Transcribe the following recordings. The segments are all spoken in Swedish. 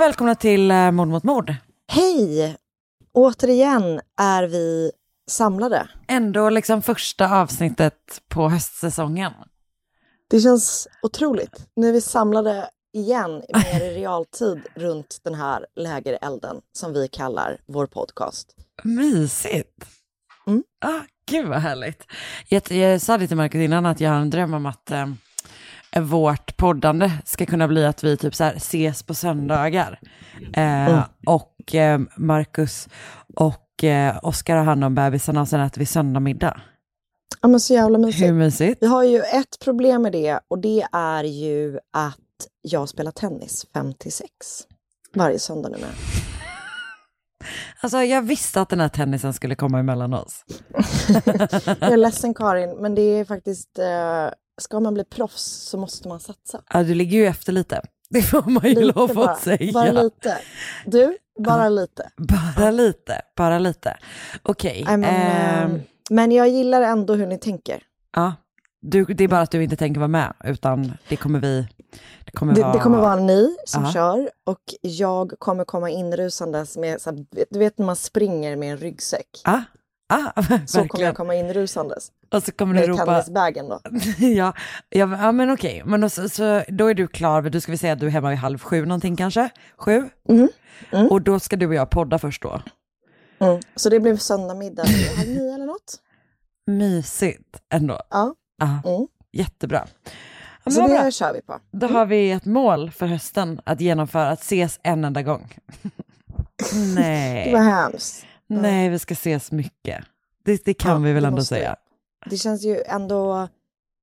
Och välkomna till uh, Mord mot mord. Hej! Återigen är vi samlade. Ändå liksom första avsnittet på höstsäsongen. Det känns otroligt. Nu är vi samlade igen mer i realtid runt den här lägerelden som vi kallar vår podcast. Mysigt. Mm. Ah, gud vad härligt. Jag, jag sa det till Marcus innan att jag har en dröm om att eh, vårt poddande ska kunna bli att vi typ så här ses på söndagar. Eh, Mm. Och eh, Marcus och eh, Oskar har hand om bebisarna och sen äter vi söndagmiddag. Ja men så jävla Hur mysigt. mysigt? Vi har ju ett problem med det och det är ju att jag spelar tennis 5 till 6 varje söndag nu med. Alltså jag visste att den här tennisen skulle komma emellan oss. Jag är ledsen Karin, men det är faktiskt, eh, ska man bli proffs så måste man satsa. Ja, du ligger ju efter lite. Det får man ju Lite lov bara, att säga. bara lite. Du, bara lite. Bara lite, bara lite. Okej. Men, ehm, eh, men jag gillar ändå hur ni tänker. ja. du, det är bara att du inte tänker vara med, utan det kommer vi... Det kommer, Det, vara... det kommer vara ni som Ja. kör och jag kommer komma inrusandes med, så här, du vet när man springer med en ryggsäck. Ja, ah, Så kommer jag komma inrusandes Och så kommer du ropa... tennisbagen då. ja, ja, ja, men okej. Men då, så, så, då är du klar, då ska vi säga att du är hemma vid halv sju någonting kanske? Sju? Mhm. Mm. Och då ska du och jag podda först då. Mm. Så det blir söndag middag halv nio eller något. Mysigt ändå. Ja, Mm. jättebra. Men så vad bra. det kör vi på. Då har vi ett mål för hösten att genomföra, att ses en enda gång. Det Nej, var hemskt. Nej, vi ska ses mycket. Det, det kan Ja, vi väl ändå måste säga. Det känns ju ändå,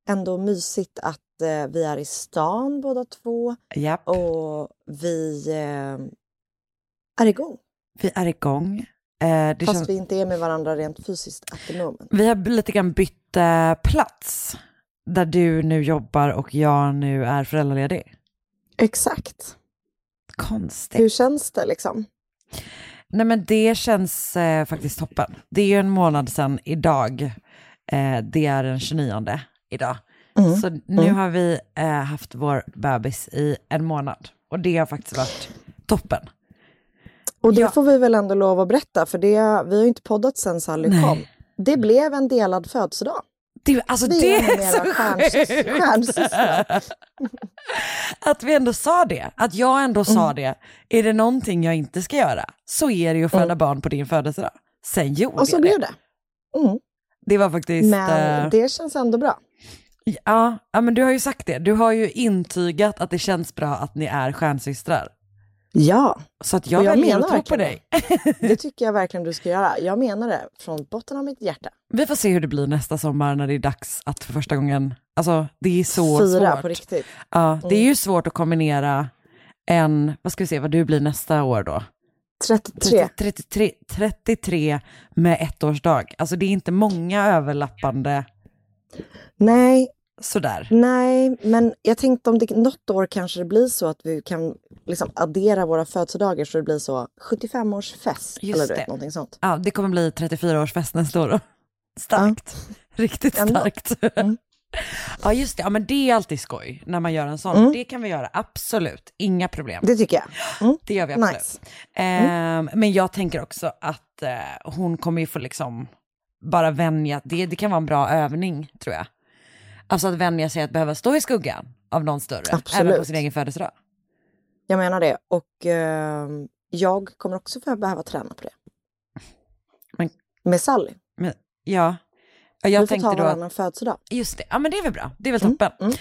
ändå mysigt att eh, vi är i stan båda två Japp, och vi eh, är igång. vi är igång. Eh, Fast känns, vi inte är med varandra rent fysiskt at the moment. vi har lite grann bytt eh, plats. Där du nu jobbar och jag nu är föräldraledig. Exakt. Konstigt. Hur känns det liksom? Nej men det känns eh, faktiskt toppen. Det är ju en månad sedan idag. Eh, det är den 29 idag. Mm. Så nu Mm. har vi eh, haft vår bebis i en månad. Och det har faktiskt varit toppen. Och det Ja. får vi väl ändå lov att berätta, för det, vi har ju inte poddat sen Sally Nej. kom. Det blev en delad födelsedag. Det, alltså Vi det är är så sjukt. stjärnsystrar. Att vi ändå sa det. Att jag ändå sa det. Är det någonting jag inte ska göra så är det ju att föda Mm. barn på din födelsedag. Sen gjorde Och så jag blev det. det. Mm. Det var faktiskt... Men eh, det känns ändå bra. Ja, ja, men du har ju sagt det. Du har ju intygat att det känns bra att ni är stjärnsystrar. Ja, Så att jag, Och jag väljer att tro på dig. det tycker jag verkligen du ska göra. Jag menar det från botten av mitt hjärta. Vi får se hur det blir nästa sommar när det är dags att för första gången, alltså det är så Fyra svårt. på riktigt. Ja, det är Mm. ju svårt att kombinera en, vad ska vi se vad du blir nästa år då? 33. 33, 33 med ettårsdag. Alltså det är inte många överlappande Nej, sådär. nej, men jag tänkte om det något år kanske det blir så att vi kan liksom addera våra födelsedagar så det blir så 75-årsfest. Just Eller du det. vet, någonting sånt. Ja, det kommer bli 34-årsfest nästa år då. Starkt. Riktigt Ändå. starkt. Mm. ja just det, ja, men det är alltid skoj när man gör en sån. Det kan vi göra, absolut. Inga problem. Det tycker jag. Mm. Det gör vi absolut. Nice. Ehm, men jag tänker också att eh, hon kommer ju få liksom bara vänja, det, det kan vara en bra övning tror jag. Alltså att vänja sig att behöva stå i skuggan av någon större, även på Absolut. sin egen födelsedag. Jag menar det. Och eh, jag kommer också behöva träna på det. Men- Med Sally. Men, ja, Ja, Vi jag får ta då att, varannan födelsedag. just det, ja men det är väl bra, det är väl toppen. mm,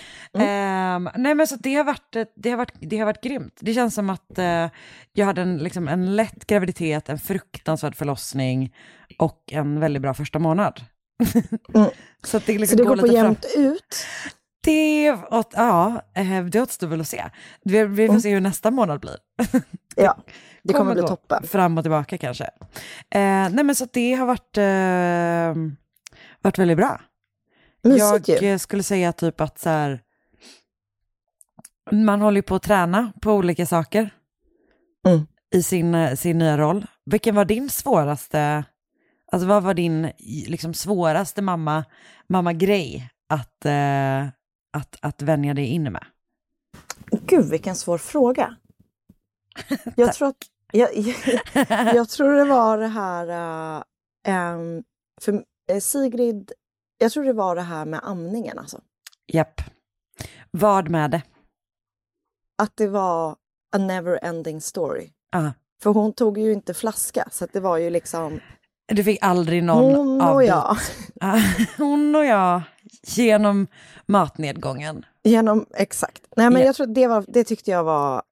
Ehm, nej men så det har, varit, det, har varit, det har varit grymt. Det känns som att eh, jag hade en, liksom, en lätt graviditet, en fruktansvärd förlossning och en väldigt bra första månad. Mm. så att det, Så liksom det går går på jämnt ut. Det, åt, ja, eh, det återstår väl att se. Vi, vi får Mm. se hur nästa månad blir. Ja, det kommer bli gå toppen. Fram och tillbaka kanske. Eh, nej men så det har varit, eh, varit väldigt bra. Mysigt jag ju. eh, skulle säga typ att så här, man håller på att träna på olika saker Mm. i sin, eh, sin nya roll. Vilken var din svåraste, alltså vad var din liksom, svåraste mamma, mamma-grej att, eh, att, att vänja dig in med? Gud, vilken svår fråga. Jag tror att... Jag, jag, jag tror det var det här... äh, för eh, Sigrid... Jag tror det var det här med amningen alltså. Japp. Vad med det? Att det var a never ending story. Ah, För hon tog ju inte flaska, så det var ju liksom du fick aldrig någon hon och avbit. jag. Hon och jag genom matnedgången. Genom, exakt. Nej men Ja. jag tror det, var, det tyckte jag var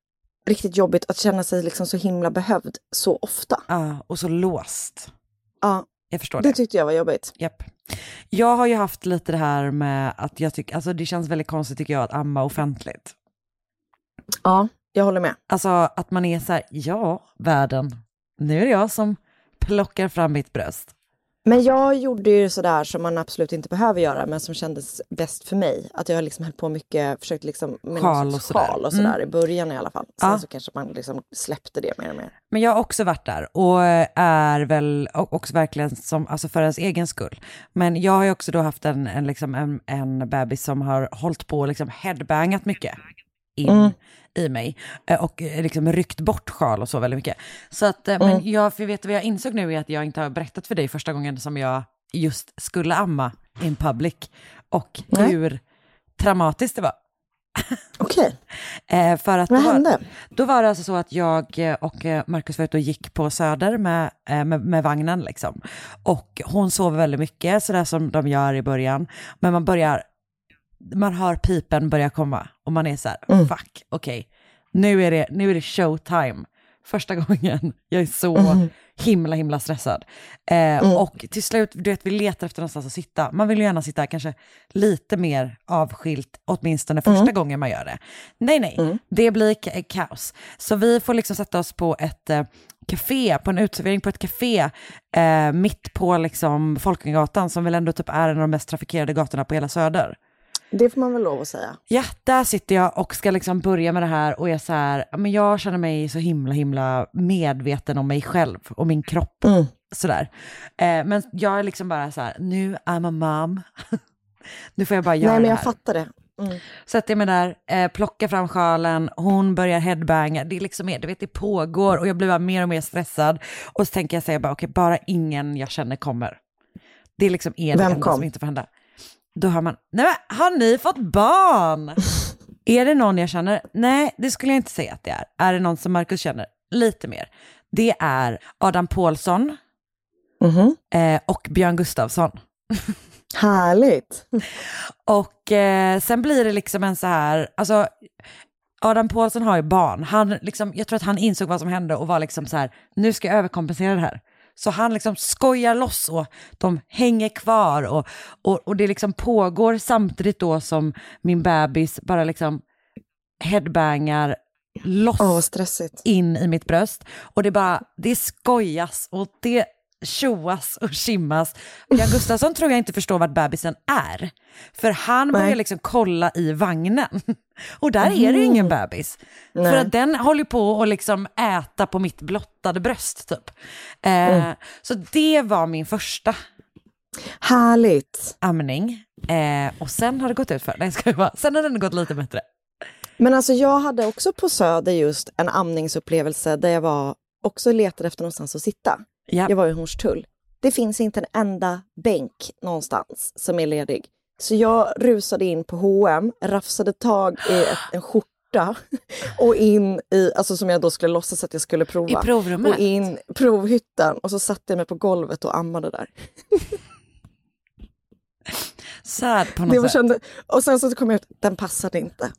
riktigt jobbigt att känna sig liksom så himla behövd så ofta. Ah, och så låst. Ja, Jag förstår det. det tyckte jag var jobbigt. Japp. Jag har ju haft lite det här med att jag tycker, alltså det känns väldigt konstigt tycker jag att amma offentligt. Ja, jag håller med. Alltså att man är så här, ja, världen, nu är det jag som plockar fram mitt bröst. Men jag gjorde ju sådär som man absolut inte behöver göra, men som kändes bäst för mig. Att jag liksom höll på mycket, försökte liksom med Sjal och sådär. sjal och sådär Mm. i början i alla fall. Sen Ja. så kanske man liksom släppte det mer och mer. Men jag har också varit där och är väl också verkligen som, alltså för ens egen skull. Men jag har ju också då haft en, en, liksom en, en bebis som har hållit på och liksom headbangat mycket in Mm. i mig eh, och eh, liksom ryckt bort sjal och så väldigt mycket. Så att, eh, men Mm. jag, för vet du vad jag insåg nu är att jag inte har berättat för dig första gången som jag just skulle amma in public och Nej. hur traumatiskt det var. Okej, för att vad var, hände? då var det alltså så att jag och Markus var ute och gick på Söder med, med, med vagnen liksom. Och hon sover väldigt mycket, sådär som de gör i början. Men man börjar, man hör pipen börja komma och man är så här, Mm. fuck, okej, nu, är det, nu är det showtime. Första gången jag är så Mm. himla himla stressad. Eh, Och till slut, du vet, vi letar efter någonstans att sitta. Man vill ju gärna sitta kanske lite mer avskilt, åtminstone första gången man gör det. Nej, nej, det blir ka- kaos. Så vi får liksom sätta oss på ett eh, café, på en uteservering på ett café, eh, mitt på liksom Folkungagatan, som väl ändå typ är en av de mest trafikerade gatorna på hela Söder. Det får man väl lov att säga. Ja, där sitter jag och ska liksom börja med det här och är så här, men jag känner mig så himla himla medveten om mig själv och min kropp. Mm. Sådär. Eh, men jag är liksom bara så här, nu I'm a mom. nu får jag bara göra Nej men det jag här. fattar det. Mm. Sätter mig där, eh, plockar fram sjalen, hon börjar headbanga, det är liksom du vet det pågår och jag blir bara mer och mer stressad. Och så tänker jag säga bara, okej, bara ingen jag känner kommer. Det är liksom är det Vem enda kom? som inte får hända. Då hör man, nej men har ni fått barn? är det någon jag känner? Nej, det skulle jag inte säga att det är. Är det någon som Markus känner? Lite mer. Det är Adam Pålsson Mhm. eh, och Björn Gustafsson. Härligt. Och eh, sen blir det liksom en så här, alltså Adam Pålsson har ju barn. Han liksom, jag tror att han insåg vad som hände och var liksom så här, nu ska jag överkompensera det här. Så han liksom skojar loss och de hänger kvar och, och, och det liksom pågår samtidigt då som min bebis bara liksom headbangar loss stressigt. in i mitt bröst. Och det bara, det skojas och det tjoas och kimmas. Jan Gustafsson tror jag inte förstår vart bebisen är. För han börjar Nej. liksom kolla i vagnen. Och där är det ju ingen bebis. För Nej. att den håller på att liksom äta på mitt blottade bröst typ. Eh, Så det var min första. Härligt. amning. Eh, och sen har det gått ut för. Nej, ska jag bara. Sen har den gått lite bättre. Men alltså jag hade också på Söder just en amningsupplevelse där jag var också letade efter någonstans att sitta. Ja. Jag var i Hornstull. Det finns inte en enda bänk någonstans som är ledig. Så jag rusade in på H&M, rafsade tag i ett, en skjorta och in i, alltså som jag då skulle låtsas att jag skulle prova. I provrummet? Och in provhytten och så satte jag mig på golvet och ammade där. Sad på Det något var sätt. kände, och sen så kom jag ut, den passade inte.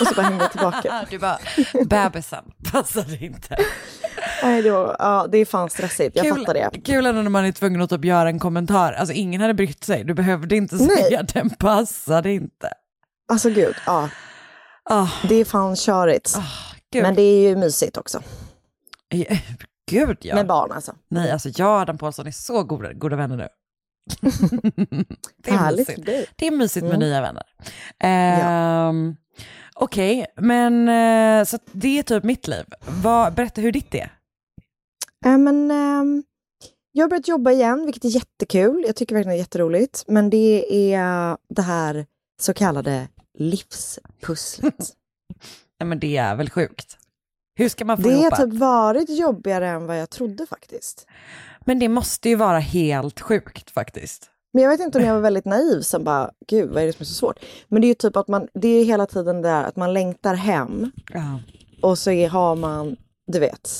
Och så bara hängde jag tillbaka. Du bara, bebisen passade inte. Nej, det, var, ja, det är fan stressigt, jag fattar det. Kul när man är tvungen att typ göra en kommentar. Alltså ingen hade brytt sig. Du behövde inte säga att den passade inte. Alltså gud, ja. Ah, Det är fan körigt. gud. Men det är ju mysigt också. Gud ja. Med barn alltså. Nej, alltså jag och Adam Pålsson är så goda, goda vänner nu. det är Härligt mysigt. Det är mysigt med Mm. nya vänner. Ehm, Okej, men eh, så det är typ mitt liv. Vad, berätta hur ditt är. Äh, men, ehm, jag har börjat jobba igen, vilket är jättekul. Jag tycker verkligen det är jätteroligt. Men det är det här så kallade livspusslet. Nej, men det är väl sjukt. Hur ska man få det ihop har allt? typ varit jobbigare än vad jag trodde faktiskt. Men det måste ju vara helt sjukt faktiskt. Men jag vet inte om jag var väldigt naiv som bara, gud vad är det som är så svårt? Men det är ju typ att man, det är hela tiden det där att man längtar hem Ja. och så är, har man, du vet,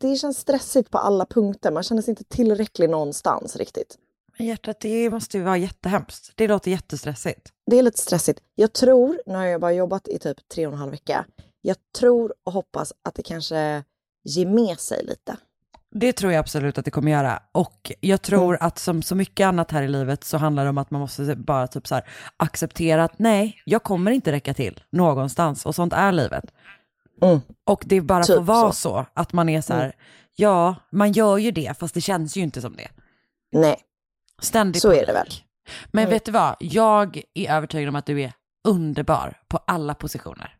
det känns stressigt på alla punkter. Man känner sig inte tillräcklig någonstans riktigt. Men hjärtat, det måste ju vara jättehemskt. Det låter jättestressigt. Det är lite stressigt. Jag tror, nu har jag bara jobbat i typ tre och en halv vecka, jag tror och hoppas att det kanske ger med sig lite. Det tror jag absolut att det kommer göra. Och jag tror att som så mycket annat här i livet så handlar det om att man måste bara typ så här acceptera att nej, jag kommer inte räcka till någonstans och sånt är livet. Mm. Och det bara Typ får vara så. så. att man är så här, Mm. ja, man gör ju det fast det känns ju inte som det. Nej, Ständig Så är det väl. Men Mm. vet du vad, jag är övertygad om att du är underbar på alla positioner.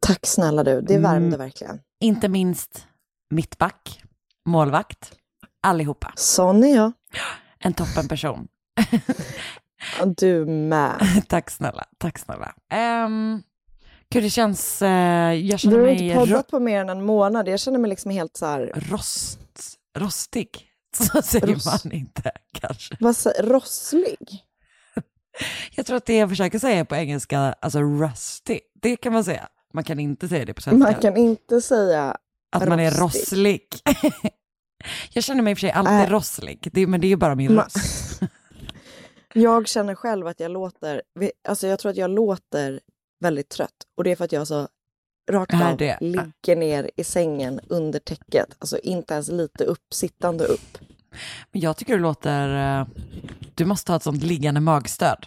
tack snälla du. Det Mm. värmde verkligen. Inte minst mittback, målvakt, allihopa. Sån är jag. En toppen person. Ja, Du med. tack snälla, tack snälla. Um, gud, det känns, eh, jag känner Du har mig inte poddat på mer än en månad. Jag känner mig liksom helt så här, rost, rostig. Så säger Rost. man inte kanske. vad sä- rosslig. Jag tror att det jag försöker säga på engelska, alltså rusty, det kan man säga. Man kan inte säga det på svenska. Man kan inte säga Att man är rosslig. jag känner mig i och för sig alltid Äh. rosslig, det, men det är ju bara min röst. Jag känner själv att jag låter, alltså jag tror att jag låter väldigt trött. Och det är för att jag så rakt av det? ligger ner i sängen under täcket. Alltså inte ens lite upp, sittande upp. Men jag tycker du låter, eh, du måste ha ett sånt liggande magstöd.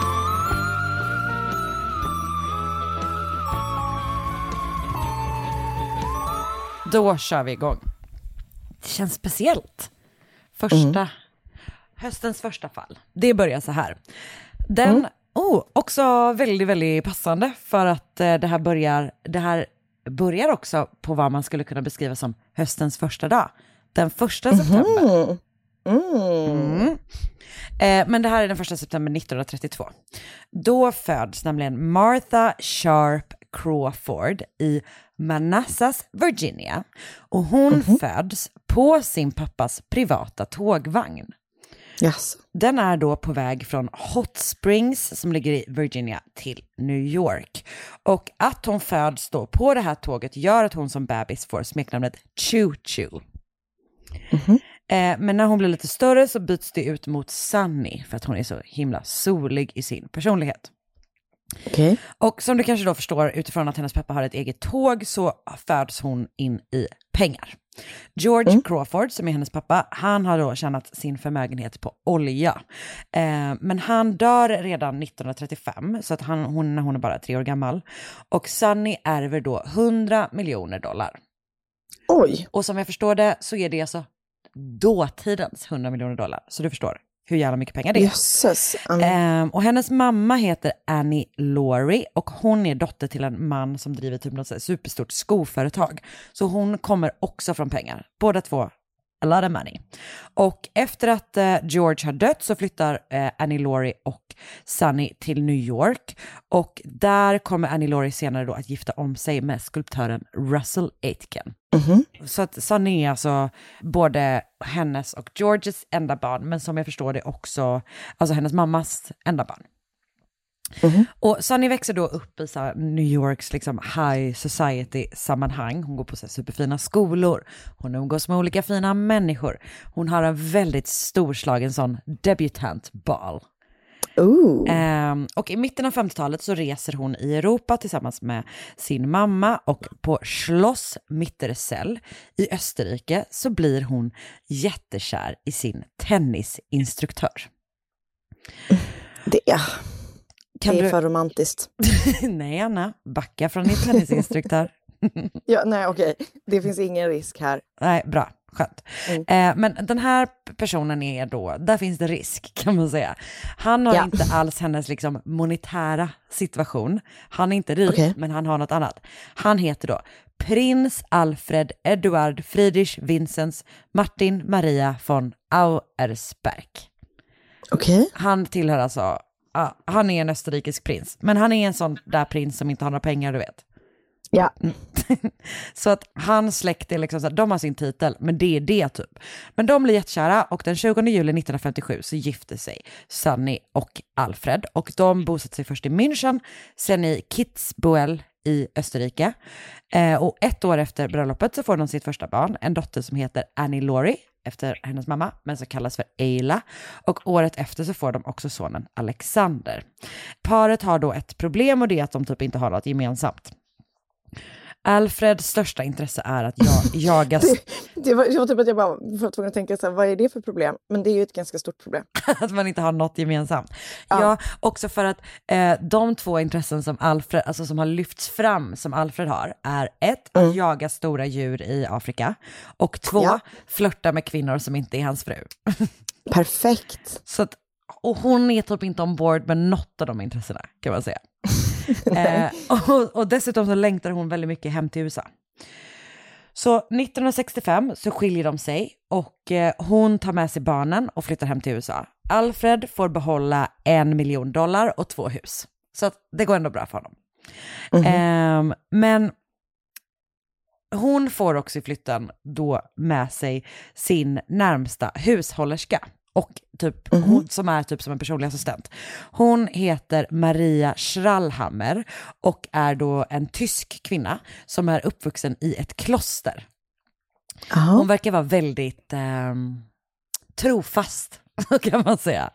Då kör vi igång. Det känns speciellt. Första, höstens första fall. Det börjar så här. Den, oh, också väldigt, väldigt passande för att eh, det här börjar, det här börjar också på vad man skulle kunna beskriva som höstens första dag. Den första september. Mm. Eh, men det här är den första september 1932. Då föds nämligen Martha Sharp Crawford i Manassas, Virginia. Och hon föds på sin pappas privata tågvagn. Yes. Den är då på väg från Hot Springs som ligger i Virginia till New York. Och att hon föds då på det här tåget gör att hon som bebis får smeknamnet Choo Choo. Eh, men när hon blir lite större så byts det ut mot Sunny för att hon är så himla solig i sin personlighet. Okej. Och som du kanske då förstår utifrån att hennes pappa har ett eget tåg så föds hon in i pengar. George Crawford, som är hennes pappa, han har då tjänat sin förmögenhet på olja. Eh, men han dör redan 1935, så att han, hon, hon är bara tre år gammal. Och Sunny ärver då 100 miljoner dollar. Oj. Och som jag förstår det så är det alltså dåtidens 100 miljoner dollar. Så du förstår hur jävla mycket pengar det är. Jösses. Mm. Ehm, och hennes mamma heter Annie Laurie och hon är dotter till en man som driver typ något superstort skoföretag. Så hon kommer också från pengar. Båda två, a lot of money. Och efter att eh, George har dött så flyttar eh, Annie Laurie och Sunny till New York. Och där kommer Annie Laurie senare då att gifta om sig med skulptören Russell Aitken. Så att Sunny är alltså både hennes och Georges enda barn, men som jag förstår det också alltså hennes mammas enda barn. Och Sunny växer då upp i så New Yorks liksom high society-sammanhang. Hon går på så superfina skolor, hon umgås med olika fina människor. Hon har en väldigt storslagen sån debutantbal. Ooh. Ehm, och i mitten av 50-talet så reser hon i Europa tillsammans med sin mamma och på Schloss Mittersell i Österrike så blir hon jättekär i sin tennisinstruktör. Det, ja. Kan det är du- för romantiskt. Nej, Anna, backa från din tennisinstruktör. Ja, nej, okej. Det finns ingen risk här. Nej, bra, skönt. Mm. Eh, men den här personen är då, där finns det risk kan man säga. Han har Ja. inte alls hennes liksom monetära situation. Han är inte rik, Okej. men han har något annat. Han heter då Prins Alfred Eduard Friedrich Vincenz Martin Maria von Auersperg. Okej. Han tillhör alltså, ja, han är en österrikisk prins, men han är en sån där prins som inte har några pengar, du vet. Ja. Så att hans släkt är liksom så här, de har sin titel, men det är det typ. Men de blir jättekära och den 20 juli 1957 så gifter sig Sunny och Alfred och de bosätter sig först i München, sen i Kitzbühel i Österrike. Eh, och ett år efter bröllopet så får de sitt första barn, en dotter som heter Annie Laurie efter hennes mamma, men som kallas för Eila. Och året efter så får de också sonen Alexander. Paret har då ett problem och det är att de typ inte har något gemensamt. Alfreds största intresse är att jag, jaga... Det var, jag var typ att jag bara var tvungen att tänka så här, vad är det för problem? Men det är ju ett ganska stort problem. att man inte har något gemensamt. Ja, också för att eh, de två intressen som Alfred, alltså som har lyfts fram som Alfred har, är ett, att jaga stora djur i Afrika och två, Ja. flörta med kvinnor som inte är hans fru. Perfekt. Så att, och hon är typ inte ombord med något av de intressena kan man säga. eh, och, och dessutom så längtar hon väldigt mycket hem till USA. Så 1965 så skiljer de sig och eh, hon tar med sig barnen och flyttar hem till USA. Alfred får behålla en miljon dollar och två hus. Så att det går ändå bra för honom. Ehm, men hon får också i flytten då med sig sin närmsta hushållerska. Och typ, hon, som är typ som en personlig assistent. Hon heter Maria Schrallhammer och är då en tysk kvinna som är uppvuxen i ett kloster. Hon verkar vara väldigt ehm, trofast, kan man säga.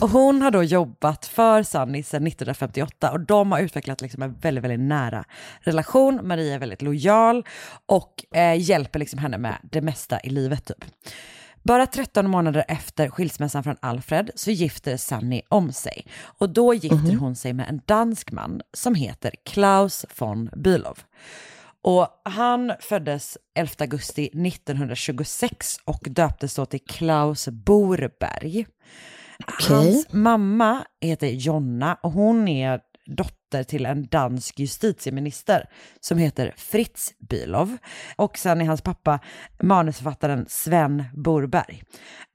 Och hon har då jobbat för Sunny sedan 1958 och de har utvecklat liksom en väldigt, väldigt nära relation. Maria är väldigt lojal och eh, hjälper liksom henne med det mesta i livet typ. Bara 13 månader efter skilsmässan från Alfred så gifter Sunny om sig. Och då gifter hon sig med en dansk man som heter Klaus von Bülow. Och han föddes 11 augusti 1926 och döptes då till Klaus Borberg. Hans mamma heter Jonna och hon är dotter till en dansk justitieminister som heter Fritz Bülow. Och sen är hans pappa manusförfattaren Sven Borberg.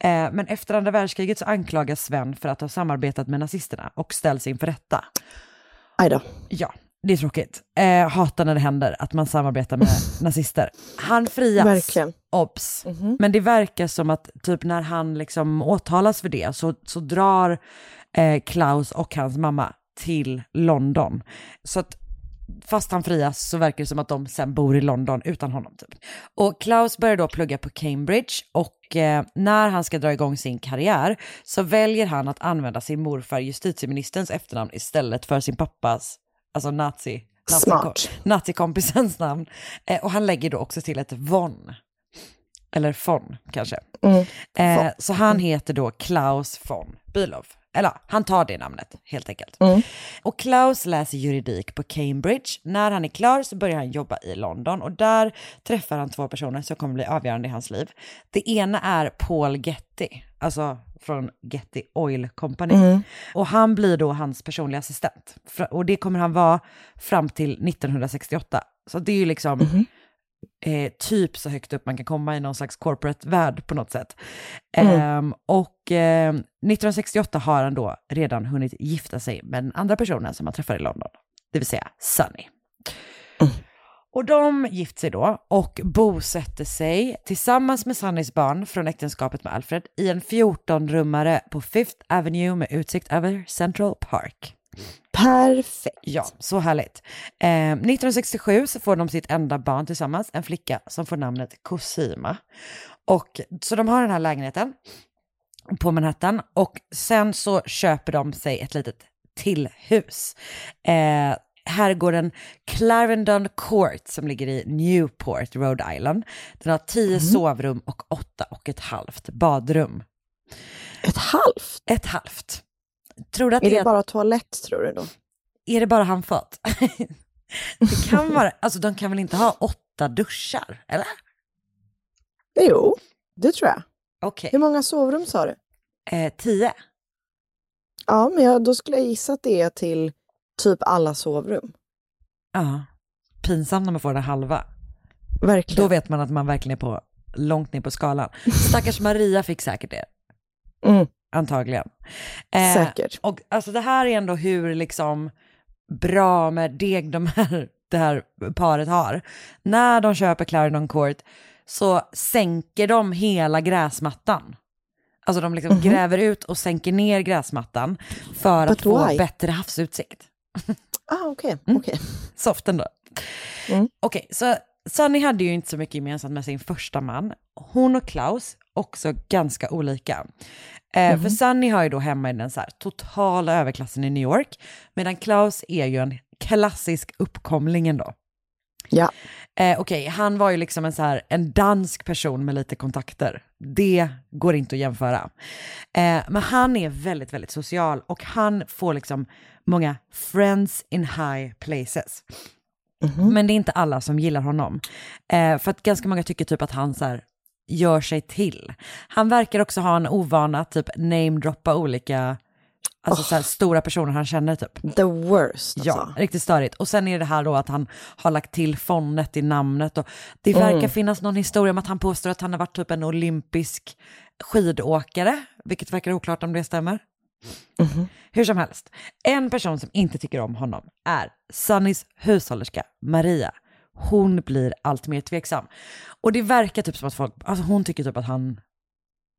Eh, men efter andra världskriget så anklagas Sven för att ha samarbetat med nazisterna och ställs inför rätta. Aj då. Ja, det är tråkigt. Eh, hatar när det händer att man samarbetar med nazister. Han frias, Verkligen. obs. Men det verkar som att typ när han liksom åtalas för det så, så drar eh, Klaus och hans mamma till London. Så att fast han frias så verkar det som att de sen bor i London utan honom. Typ. Och Klaus börjar då plugga på Cambridge och eh, när han ska dra igång sin karriär så väljer han att använda sin morfar justitieministerns efternamn istället för sin pappas, alltså nazi, nazi nazikompisens namn. Eh, och han lägger då också till ett von. Eller von kanske. Mm. Eh, så han heter då Klaus von Bülow. Eller han tar det namnet helt enkelt. Mm. Och Klaus läser juridik på Cambridge. När han är klar så börjar han jobba i London och där träffar han två personer som kommer bli avgörande i hans liv. Det ena är Paul Getty, alltså från Getty Oil Company. Mm. Och han blir då hans personliga assistent. Och det kommer han vara fram till 1968. Så det är ju liksom Mhm. Eh, typ så högt upp man kan komma i någon slags corporate-värld på något sätt. Mm. Ehm, och ehm, 1968 har han då redan hunnit gifta sig med den andra personen som han träffade i London, det vill säga Sunny. Och de gift sig då och bosätter sig tillsammans med Sunnys barn från äktenskapet med Alfred i en 14-rummare på Fifth Avenue med utsikt över Central Park. Perfekt. Ja, så härligt. Eh, 1967 så får de sitt enda barn tillsammans, en flicka som får namnet Cosima. Och, så de har den här lägenheten på Manhattan och sen så köper de sig ett litet till hus. Eh, herrgården Clarendon Court som ligger i Newport, Rhode Island. Den har tio sovrum och åtta och ett halvt badrum. Ett halvt? Ett halvt. Tror du att Är det det bara toalett tror du då? är det bara handfat? det kan vara, alltså de kan väl inte ha åtta duschar, eller? Jo, det tror jag. Okej. Hur många sovrum sa du? Eh, tio? Ja, men jag, då skulle jag gissa att det är till typ alla sovrum. Ja. Pinsamt när man får den halva. Verkligen. Då vet man att man verkligen är på långt ner på skalan. Stackars Maria fick säkert det. Mm. Antagligen. Eh, Säkert. Och alltså det här är ändå hur liksom bra med deg de här, det här paret har. När de köper Clarendon Court så sänker de hela gräsmattan. Alltså de liksom gräver ut och sänker ner gräsmattan för But att få why? bättre havsutsikt. Ah, okej. Mm. okej. Soft ändå. Mm. Okej, så Sunny hade ju inte så mycket gemensamt med sin första man. Hon och Klaus, också ganska olika. Eh, För Sunny har ju då hemma i den så här totala överklassen i New York, medan Klaus är ju en klassisk uppkomling ändå. Ja. Eh, Okej, han var ju liksom en, så här, en dansk person med lite kontakter. Det går inte att jämföra. Eh, men han är väldigt, väldigt social och han får liksom många friends in high places. Men det är inte alla som gillar honom. Eh, för att ganska många tycker typ att han så här, gör sig till. Han verkar också ha en ovana att typ namedroppa olika alltså, så här, stora personer han känner typ. The worst alltså. Ja, riktigt störigt. Och sen är det här då att han har lagt till fonnet i namnet. Och det verkar Mm. finnas någon historia om att han påstår att han har varit typ en olympisk skidåkare, vilket verkar oklart om det stämmer. Mhm. Hur som helst, en person som inte tycker om honom är Sunnys hushållerska Maria. Hon blir allt mer tveksam. Och det verkar typ som att folk, alltså hon tycker typ att han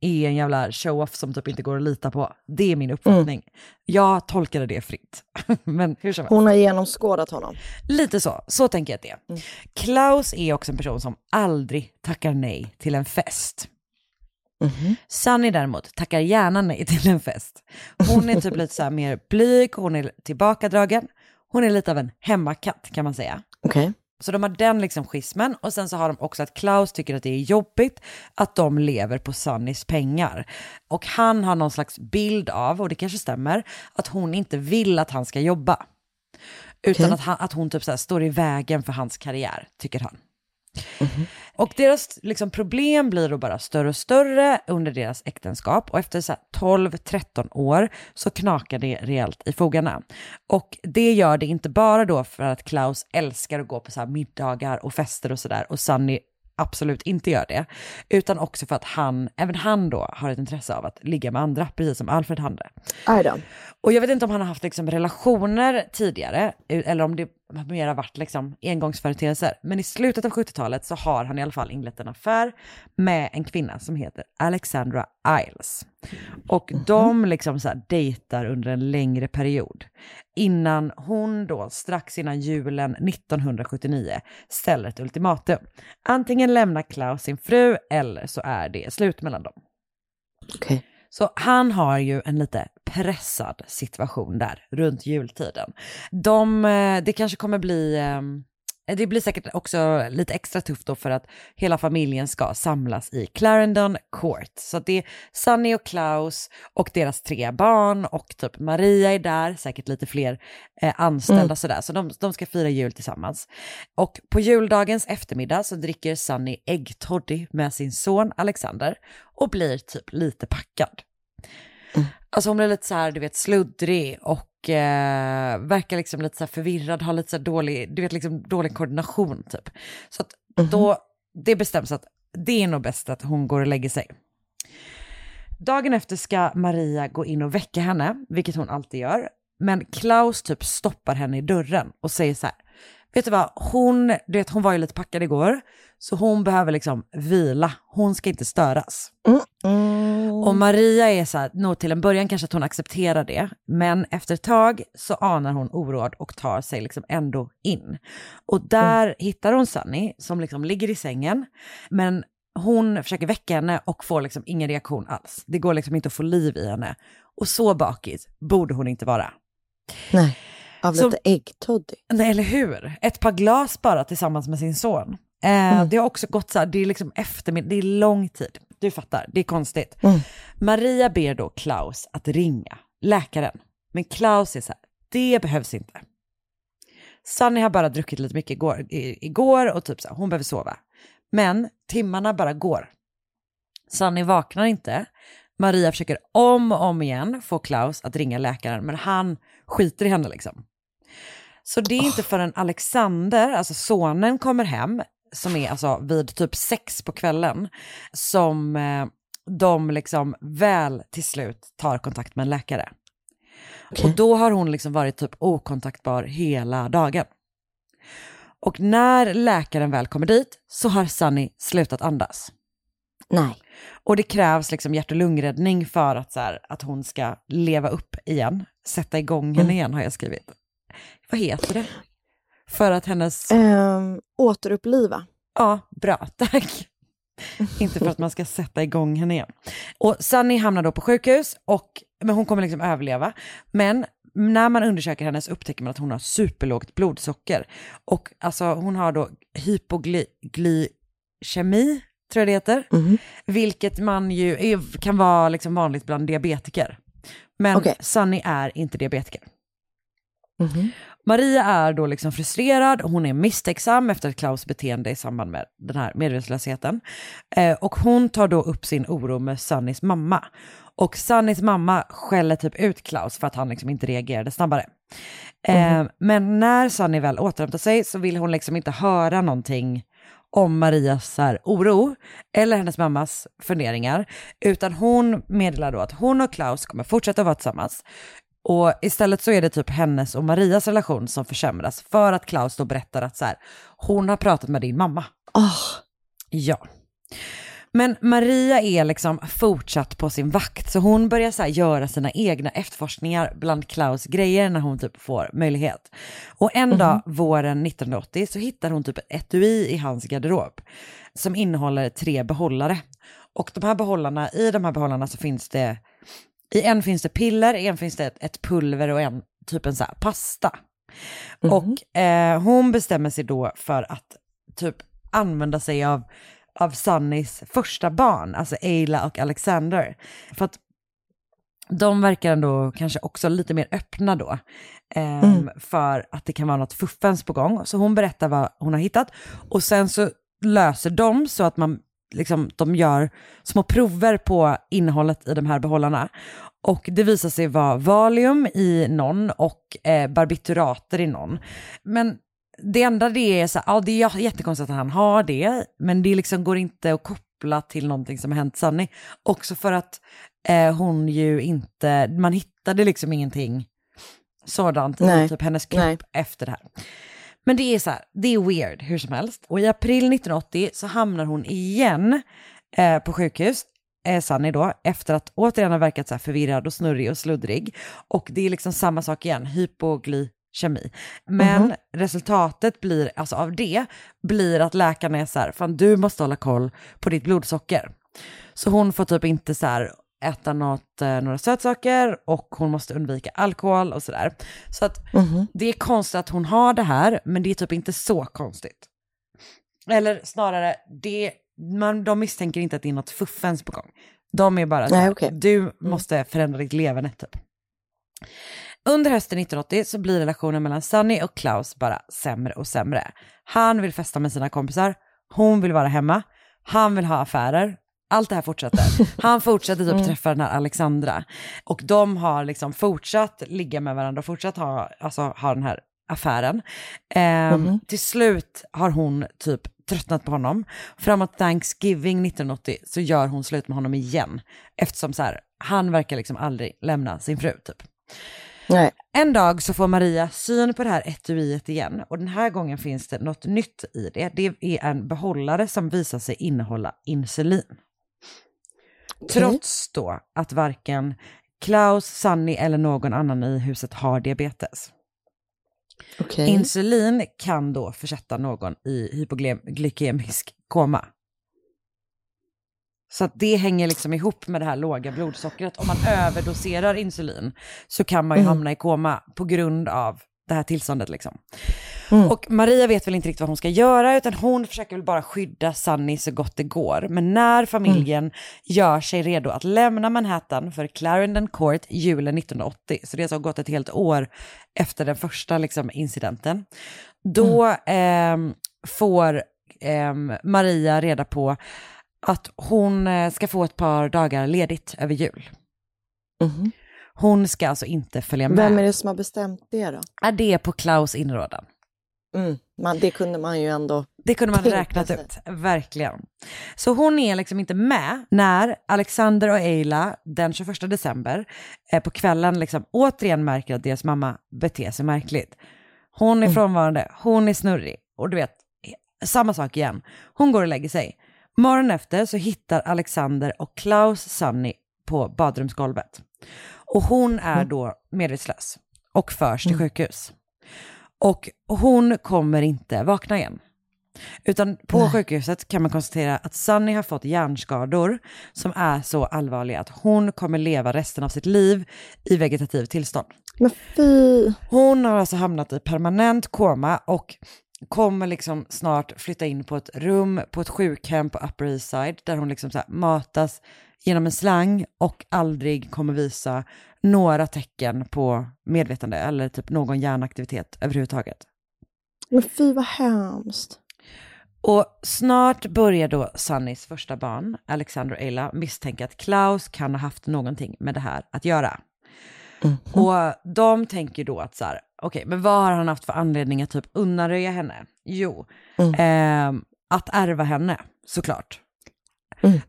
är en jävla show-off som typ inte går att lita på. Det är min uppfattning. Jag tolkade det fritt. Men hur som helst. Hon har genomskådat honom. Lite så, så tänker jag att det är. Klaus är också en person som aldrig tackar nej till en fest. Sunny däremot tackar gärna nej till en fest. Hon är typ lite så här mer blyg, hon är tillbakadragen. Hon är lite av en hemmakatt kan man säga. Okej. Så de har den liksom schismen och sen så har de också att Klaus tycker att det är jobbigt att de lever på Sunnys pengar. Och han har någon slags bild av, och det kanske stämmer, att hon inte vill att han ska jobba. Utan Okej. att, han, att hon typ så står i vägen för hans karriär, tycker han. Och deras liksom, problem blir då bara större och större under deras äktenskap och efter så här 12-13 år så knakar det rejält i fogarna. Och det gör det inte bara då för att Klaus älskar att gå på så middagar och fester och sådär och Sunny absolut inte gör det, utan också för att han, även han då har ett intresse av att ligga med andra, precis som Alfred hade. Och jag vet inte om han har haft liksom relationer tidigare, eller om det mer har varit liksom engångsföreteelser. Men i slutet av 70-talet så har han i alla fall inlett en affär med en kvinna som heter Alexandra Iles. Och de liksom så här dejtar under en längre period. Innan hon då strax innan julen 1979 ställer ett ultimatum. Antingen lämnar Klaus sin fru eller så är det slut mellan dem. Okay. Så han har ju en lite pressad situation där runt jultiden. De, eh, det kanske kommer bli, eh, det blir säkert också lite extra tufft då för att hela familjen ska samlas i Clarendon Court. Så det är Sunny och Klaus och deras tre barn och typ Maria är där, säkert lite fler eh, anställda mm. sådär. Så de, de ska fira jul tillsammans. Och på juldagens eftermiddag så dricker Sunny äggtoddy med sin son Alexander och blir typ lite packad. Mm. Alltså hon blir lite så här, du vet, sluddrig och eh, verkar liksom lite så förvirrad, har lite så dålig, du vet, liksom dålig koordination typ. Så att mm. då, det bestäms att det är nog bäst att hon går och lägger sig. Dagen efter ska Maria gå in och väcka henne, vilket hon alltid gör. Men Klaus typ stoppar henne i dörren och säger så här, vet du vad, hon, du vet, hon var ju lite packad igår, så hon behöver liksom vila, hon ska inte störas. Mm. Mm. Och Maria är så här, nog till en början kanske att hon accepterar det, men efter ett tag så anar hon oråd och tar sig liksom ändå in. Och där mm. hittar hon Sunny som liksom ligger i sängen, men hon försöker väcka henne och får liksom ingen reaktion alls. Det går liksom inte att få liv i henne. Och så bakis borde hon inte vara. Nej. Av lite äggtoddy. Nej, eller hur? Ett par glas bara tillsammans med sin son. Eh, mm. Det har också gått så här, det är liksom eftermiddag, det är lång tid. Du fattar, det är konstigt. Mm. Maria ber då Klaus att ringa läkaren. Men Klaus är så här, det behövs inte. Sunny har bara druckit lite mycket igår, igår och typ så här, hon behöver sova. Men timmarna bara går. Sunny vaknar inte. Maria försöker om och om igen få Klaus att ringa läkaren, men han skiter i henne liksom. Så det är inte förrän Alexander, alltså sonen, kommer hem, som är alltså vid typ sex på kvällen, som eh, de liksom väl till slut tar kontakt med en läkare. Okay. Och då har hon liksom varit typ okontaktbar hela dagen. Och när läkaren väl kommer dit så har Sunny slutat andas. Nej. Och det krävs liksom hjärt och lungräddning för att, så här, att hon ska leva upp igen. Sätta igång henne mm. igen har jag skrivit. Vad heter det? För att hennes... Um, återuppliva. Ja, bra, tack. Inte för att man ska sätta igång henne igen. Och Sunny hamnar då på sjukhus, och, men hon kommer liksom överleva. Men när man undersöker hennes upptäcker man att hon har superlågt blodsocker. Och alltså hon har då hypoglykemi, tror jag det heter. Mm. Vilket man ju är, kan vara liksom vanligt bland diabetiker. Men okay. Sunny är inte diabetiker. Mm. Maria är då liksom frustrerad, hon är misstänksam efter Klaus beteende i samband med den här medvetslösheten. Eh, och hon tar då upp sin oro med Sunnys mamma. Och Sunnys mamma skäller typ ut Klaus för att han liksom inte reagerade snabbare. Eh, mm. Men när Sunny väl återhämtar sig så vill hon liksom inte höra någonting om Marias här, oro eller hennes mammas funderingar, utan hon meddelar då att hon och Klaus kommer fortsätta vara tillsammans. Och istället så är det typ hennes och Marias relation som försämras för att Klaus då berättar att så här, hon har pratat med din mamma. Oh. Ja. Men Maria är liksom fortsatt på sin vakt, så hon börjar så göra sina egna efterforskningar bland Klaus grejer när hon typ får möjlighet. Och en mm -hmm. dag våren 1980 så hittar hon typ ett etui i hans garderob som innehåller tre behållare. Och de här behållarna, i de här behållarna så finns det, i en finns det piller, i en finns det ett, ett pulver och en typ en så här pasta. Mm. Och eh, hon bestämmer sig då för att typ använda sig av av Sunnys första barn, alltså Ayla och Alexander. För att de verkar ändå kanske också lite mer öppna då eh, mm. för att det kan vara något fuffens på gång. Så hon berättar vad hon har hittat och sen så löser de så att man liksom, de gör små prover på innehållet i de här behållarna. Och det visar sig vara valium i någon och eh, barbiturater i någon. Men det enda det är så ja det är jättekonstigt att han har det, men det liksom går inte att koppla till någonting som har hänt Sunny. Också för att eh, hon ju inte, man hittade liksom ingenting sådant i typ hennes kropp Nej. efter det här. Men det är så här, det är weird hur som helst. Och i april 1980 så hamnar hon igen eh, på sjukhus, eh, Sunny då, efter att återigen ha verkat så här förvirrad och snurrig och sluddrig. Och det är liksom samma sak igen, hypoglykemi. Men Mhm. resultatet blir, alltså av det, blir att läkarna är så här, fan du måste hålla koll på ditt blodsocker. Så hon får typ inte så här äta något, eh, några sötsaker och hon måste undvika alkohol och sådär. Så att Mhm. det är konstigt att hon har det här, men det är typ inte så konstigt. Eller snarare, det, man, de misstänker inte att det är något fuffens på gång. De är bara så Nej, här. Mm. du måste förändra ditt leverne typ. Under hösten 1980 så blir relationen mellan Sunny och Klaus bara sämre och sämre. Han vill festa med sina kompisar, hon vill vara hemma, han vill ha affärer, allt det här fortsätter. Han fortsätter typ Mm. träffa den här Alexandra. Och de har liksom fortsatt ligga med varandra och fortsatt ha, alltså, ha den här affären. Ehm, Mhm. Till slut har hon typ tröttnat på honom. Framåt Thanksgiving 1980 så gör hon slut med honom igen. Eftersom så här, han verkar liksom aldrig lämna sin fru typ. Nej. En dag så får Maria syn på det här etuiet igen och den här gången finns det något nytt i det. Det är en behållare som visar sig innehålla insulin. Trots då att varken Klaus, Sunny eller någon annan i huset har diabetes. Okej. Insulin kan då försätta någon i hypoglykemisk koma. Så att det hänger liksom ihop med det här låga blodsockret. Om man överdoserar insulin så kan man ju Mm. hamna i koma på grund av det här tillståndet liksom. Mm. Och Maria vet väl inte riktigt vad hon ska göra utan hon försöker väl bara skydda Sunny så gott det går. Men när familjen gör sig redo att lämna Manhattan för Clarendon Court julen 1980, så det har alltså gått ett helt år efter den första liksom, incidenten, då ehm, får ehm, Maria reda på att hon eh, ska få ett par dagar ledigt över jul. Mhm. Hon ska alltså inte följa med. Vem är det som har bestämt det då? Ja, det är på Klaus inrådan. Mm. Man, det kunde man ju ändå Det kunde man räknat sig. ut, verkligen. Så hon är liksom inte med när Alexander och Eila den 21 december eh, på kvällen liksom återigen märker att deras mamma beter sig märkligt. Hon är Mm. frånvarande, hon är snurrig och du vet, samma sak igen. Hon går och lägger sig. Morgonen efter så hittar Alexander och Klaus Sunny på badrumsgolvet. Och hon är Mm. då medvetslös och förs till sjukhus. Och hon kommer inte vakna igen. Utan på Nej. sjukhuset kan man konstatera att Sunny har fått hjärnskador som är så allvarliga att hon kommer leva resten av sitt liv i vegetativ tillstånd. Men fy! Hon har alltså hamnat i permanent koma och kommer liksom snart flytta in på ett rum på ett sjukhem på Upper East Side där hon liksom så matas genom en slang och aldrig kommer visa några tecken på medvetande eller typ någon hjärnaktivitet överhuvudtaget. Men fy vad hemskt. Och snart börjar då Sunnys första barn, Alexander och Ayla, misstänka att Klaus kan ha haft någonting med det här att göra. Och de tänker då att så här, okej, men vad har han haft för anledning att typ undanröja henne? Jo, ehm, att ärva henne, såklart.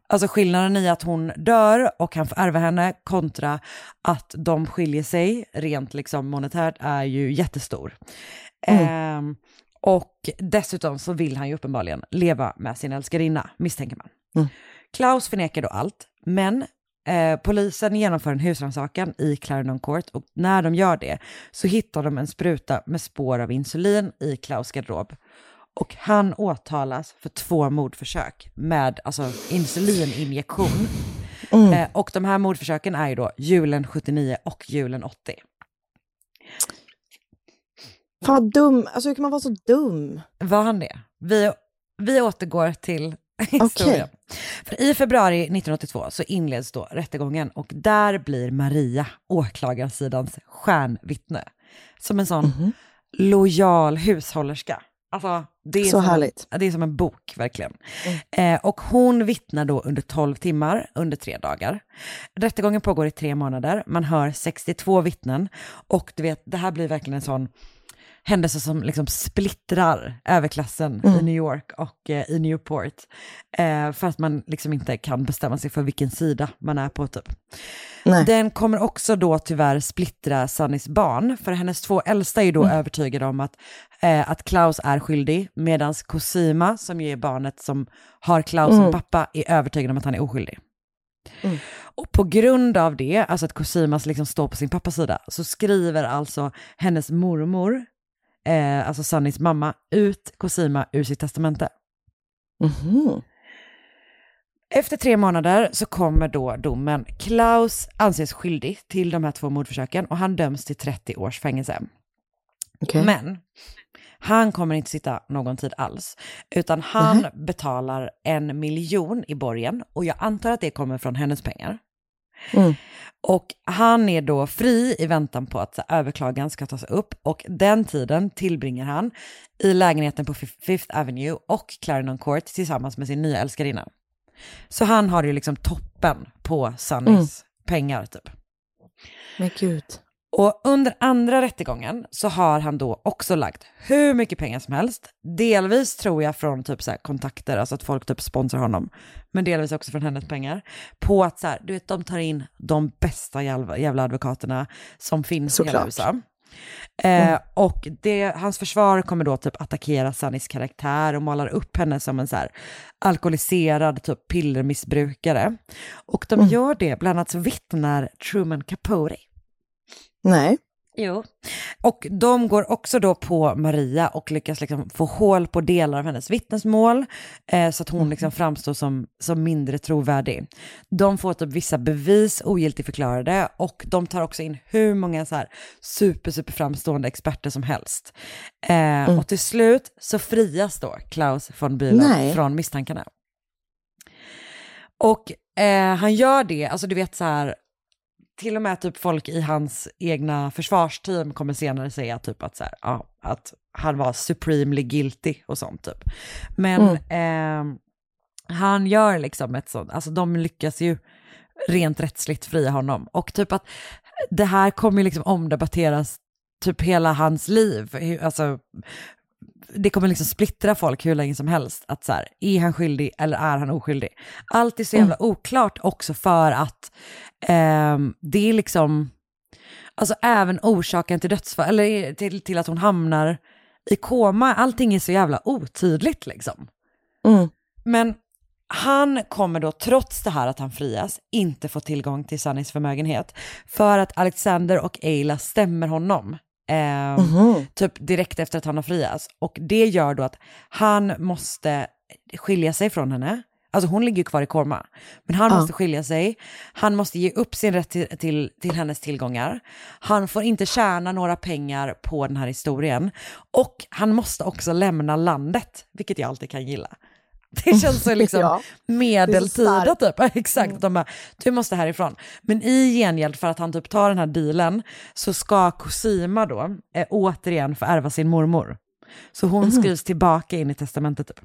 Alltså skillnaden i att hon dör och han får ärva henne kontra att de skiljer sig rent liksom monetärt är ju jättestor. Ehm, och dessutom så vill han ju uppenbarligen leva med sin älskarinna, misstänker man. Klaus förnekar då allt, men eh, polisen genomför en husrannsakan i Clarendon Court och när de gör det så hittar de en spruta med spår av insulin i Klaus garderob. Och han åtalas för två mordförsök med alltså insulininjektion. Eh, och de här mordförsöken är ju då julen 79 och julen 80. Fan vad dum. Alltså hur kan man vara så dum? Var han det? Vi, vi återgår till historien. För I februari 1982 så inleds då rättegången och där blir Maria åklagarsidans stjärnvittne. Som en sån lojal hushållerska. Alltså, det är Så som härligt. Det är som en bok, verkligen. Eh, och hon vittnar då under 12 timmar, under tre dagar. Rättegången pågår i tre månader, man hör 62 vittnen och du vet, det här blir verkligen en sån händelser som liksom splittrar överklassen Mm. i New York och eh, i Newport. Eh, för att man liksom inte kan bestämma sig för vilken sida man är på typ. Nej. Den kommer också då tyvärr splittra Sunnys barn, för hennes två äldsta är då Mm. övertygade om att, eh, att Klaus är skyldig, medan Cosima, som ju är barnet som har Klaus som Mm. pappa, är övertygad om att han är oskyldig. Mm. Och på grund av det, alltså att Cosimas liksom står på sin pappas sida, så skriver alltså hennes mormor, eh, alltså Sunnys mamma, ut Cosima ur sitt testamente. Mhm. Efter tre månader så kommer då domen. Klaus anses skyldig till de här två mordförsöken och han döms till 30 års fängelse. Okej. Men han kommer inte sitta någon tid alls, utan han Nej. betalar en miljon i borgen och jag antar att det kommer från hennes pengar. Mm. Och han är då fri i väntan på att överklagan ska tas upp och den tiden tillbringar han i lägenheten på Fif- Fifth Avenue och Clarendon Court tillsammans med sin nya älskarinna. Så han har ju liksom toppen på Sunnys pengar typ. Men gud. Och under andra rättegången så har han då också lagt hur mycket pengar som helst. Delvis tror jag från typ så kontakter, alltså att folk typ sponsrar honom. Men delvis också från hennes pengar. På att så här, du vet, de tar in de bästa jävla, jävla advokaterna som finns i hela Såklart. USA. Eh, Och det, hans försvar kommer då typ attackera Sunnys karaktär och målar upp henne som en så här alkoholiserad typ pillermissbrukare. Och de gör det, bland annat så vittnar Truman Capote. Nej. Jo. Och de går också då på Maria och lyckas liksom få hål på delar av hennes vittnesmål eh, så att hon liksom framstår som, som mindre trovärdig. De får typ vissa bevis ogiltigförklarade och de tar också in hur många så här super, super framstående experter som helst. Eh, Och till slut så frias då Klaus von Bülow från misstankarna. Och eh, han gör det, alltså du vet så här, till och med typ folk i hans egna försvarsteam kommer senare säga typ att, så här, ja, att han var supremely guilty och sånt typ. Men eh, han gör liksom ett sånt, alltså de lyckas ju rent rättsligt fria honom. Och typ att det här kommer ju liksom omdebatteras typ hela hans liv. Alltså, det kommer liksom splittra folk hur länge som helst. Att så här, är han skyldig eller är han oskyldig? Allt är så jävla oklart också för att ehm, det är liksom, alltså även orsaken till dödsfall, eller till, till att hon hamnar i koma, allting är så jävla otydligt liksom. Mm. Men han kommer då, trots det här att han frias, inte få tillgång till Sunnys förmögenhet. För att Alexander och Ayla stämmer honom. Ehm, Mhm. Typ direkt efter att han har friats. Och det gör då att han måste skilja sig från henne. Alltså hon ligger ju kvar i koma. Men han Ja. måste skilja sig. Han måste ge upp sin rätt till, till, till hennes tillgångar. Han får inte tjäna några pengar på den här historien. Och han måste också lämna landet, vilket jag alltid kan gilla. Det känns så liksom Ja, medeltida typ. Exakt, de bara, du måste härifrån. Men i gengäld för att han typ tar den här dealen så ska Cosima då eh, återigen få ärva sin mormor. Så hon skrivs tillbaka in i testamentet typ.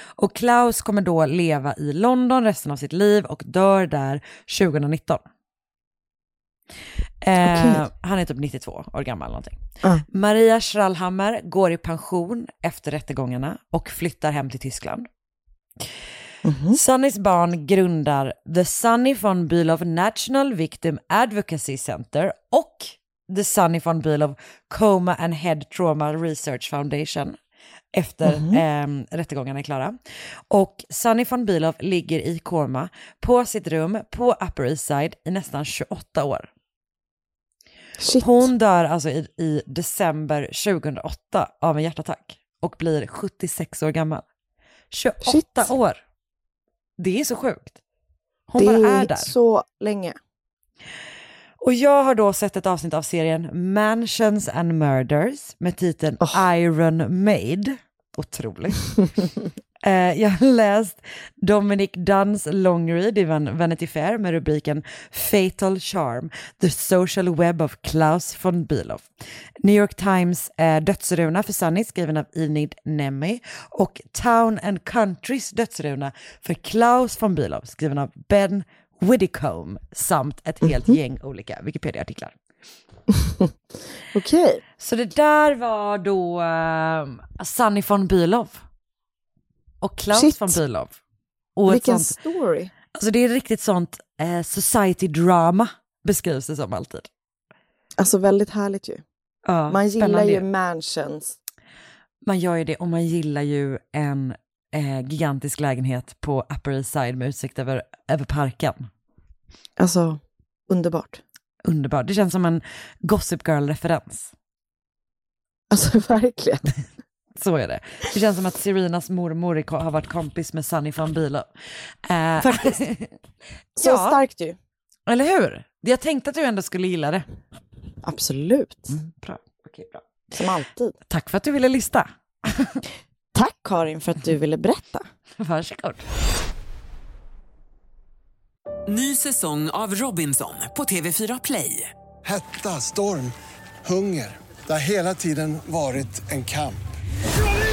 Och Klaus kommer då leva i London resten av sitt liv och dör där 2019. Eh, Okej. Han är typ 92 år gammal någonting. Ja. Maria Schrallhammer går i pension efter rättegångarna och flyttar hem till Tyskland. Sunnys barn grundar The Sunny von Bülow National Victim Advocacy Center och The Sunny von Bülow Coma and Head Trauma Research Foundation efter eh, rättegångarna är klara. Och Sunny von Bülow ligger i koma på sitt rum på Upper East Side i nästan 28 år. Shit. Hon dör alltså i, i december 2008 av en hjärtattack och blir 76 år gammal. 28 Shit. år! Det är så sjukt. Hon det bara är är där. så länge. Och jag har då sett ett avsnitt av serien Mansions and Murders med titeln Iron Maid. Otroligt. Eh, jag har läst Dominic Dunns longread i Van- Vanity Fair med rubriken Fatal Charm, The Social Web of Klaus von Bülow. New York Times eh, dödsruna för Sunny skriven av Enid Nemi och Town and Countrys dödsruna för Klaus von Bülow skriven av Ben Widdicombe samt ett helt gäng olika Wikipedia-artiklar. Okej. Så det där var då uh, Sunny von Bülow. Och Klaus Shit. von Bülow. Och ett Vilken sånt, story. alltså det är riktigt sånt eh, society drama beskrivs det som alltid. Alltså väldigt härligt ju. Ja, Man gillar ju mansions. Man gör ju det och man gillar ju en eh, gigantisk lägenhet på Upper East Side med utsikt över, över parken. Alltså, underbart. Underbart. Det känns som en Gossip Girl-referens. Alltså verkligen. Så är det. Det känns som att Serenas mormor har varit kompis med Sunny von Bülow. Eh, Faktiskt. Så Ja. starkt ju. Eller hur? Jag tänkte att du ändå skulle gilla det. Absolut. Bra. Okej, bra. Som alltid. Tack för att du ville lista. Tack Karin för att du ville berätta. Varsågod. Ny säsong av Robinson på TV4 Play. Hetta, storm, hunger. Det har hela tiden varit en kamp.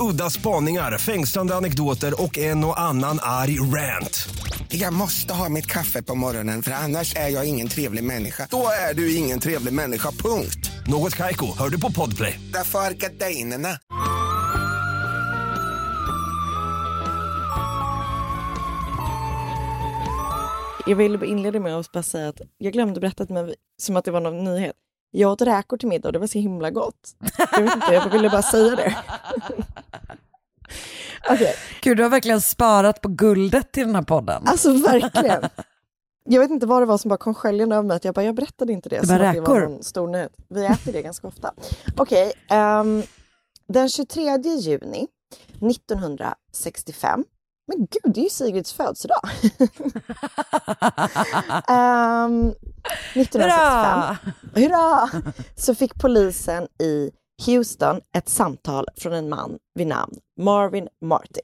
Udda spaningar, fängslande anekdoter och en och annan arg rant. Jag måste ha mitt kaffe på morgonen för annars är jag ingen trevlig människa. Då är du ingen trevlig människa, punkt. Något Kaiko, hör du på Podplay. Därför är gardinerna. Jag vill inleda med att bara säga att jag glömde berätta mig, som att det var någon nyhet. Jag åt räkor till middag och det var så himla gott. Jag vet inte, jag ville bara säga det. Okej, Gud, du har verkligen sparat på guldet till den här podden. alltså verkligen. Jag vet inte vad det var som bara kom sköljande över mig. Att jag bara, jag berättade inte det. Det var att det var räkor. någon stor nyhet. Vi äter det ganska ofta. Okej, ehm, den 23 juni 1965. Men gud, det är ju Sigrids födelsedag. Ehm, 1965. Hurra! Hurra! Så fick polisen i Houston ett samtal från en man vid namn Marvin Martin.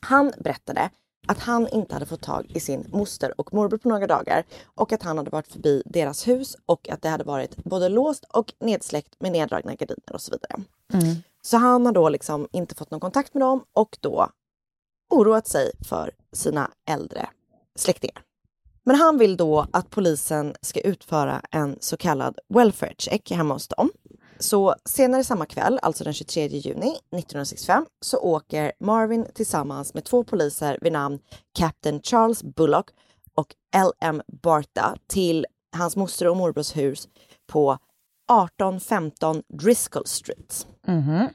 Han berättade att han inte hade fått tag i sin moster och morbror på några dagar och att han hade varit förbi deras hus och att det hade varit både låst och nedsläckt med neddragna gardiner och så vidare. Så han har då liksom inte fått någon kontakt med dem och då oroat sig för sina äldre släktingar. Men han vill då att polisen ska utföra en så kallad welfare check hemma hos dem. Så senare samma kväll, alltså den 23 juni 1965, så åker Marvin tillsammans med två poliser vid namn Captain Charles Bullock och L.M. Barta till hans moster och morbrors hus på 1815 Driscoll Street. Mhm.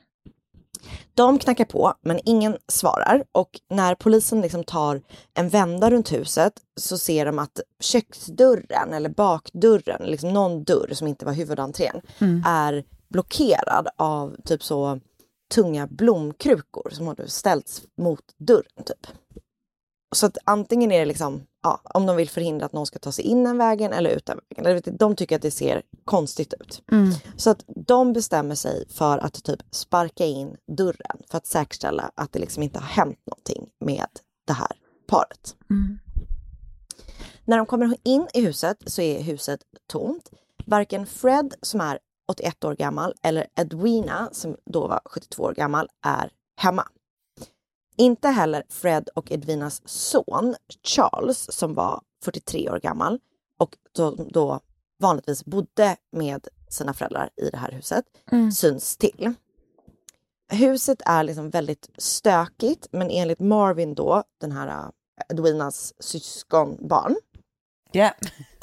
De knackar på, men ingen svarar. Och när polisen liksom tar en vända runt huset så ser de att köksdörren eller bakdörren, liksom någon dörr som inte var huvudentrén, är blockerad av typ så tunga blomkrukor som har ställts mot dörren. Typ. Så att antingen är det liksom, ja, om de vill förhindra att någon ska ta sig in den vägen eller ut den vägen. Eller vet du, De tycker att det ser konstigt ut. Så att de bestämmer sig för att typ sparka in dörren för att säkerställa att det liksom inte har hänt någonting med det här paret. När de kommer in i huset så är huset tomt. Varken Fred som är 81 år gammal eller Edwina som då var 72 år gammal är hemma. Inte heller Fred och Edwinas son Charles som var 43 år gammal och då, då vanligtvis bodde med sina föräldrar i det här huset syns till. Huset är liksom väldigt stökigt men enligt Marvin då, den här äh, Edwinas syskonbarn, Ja.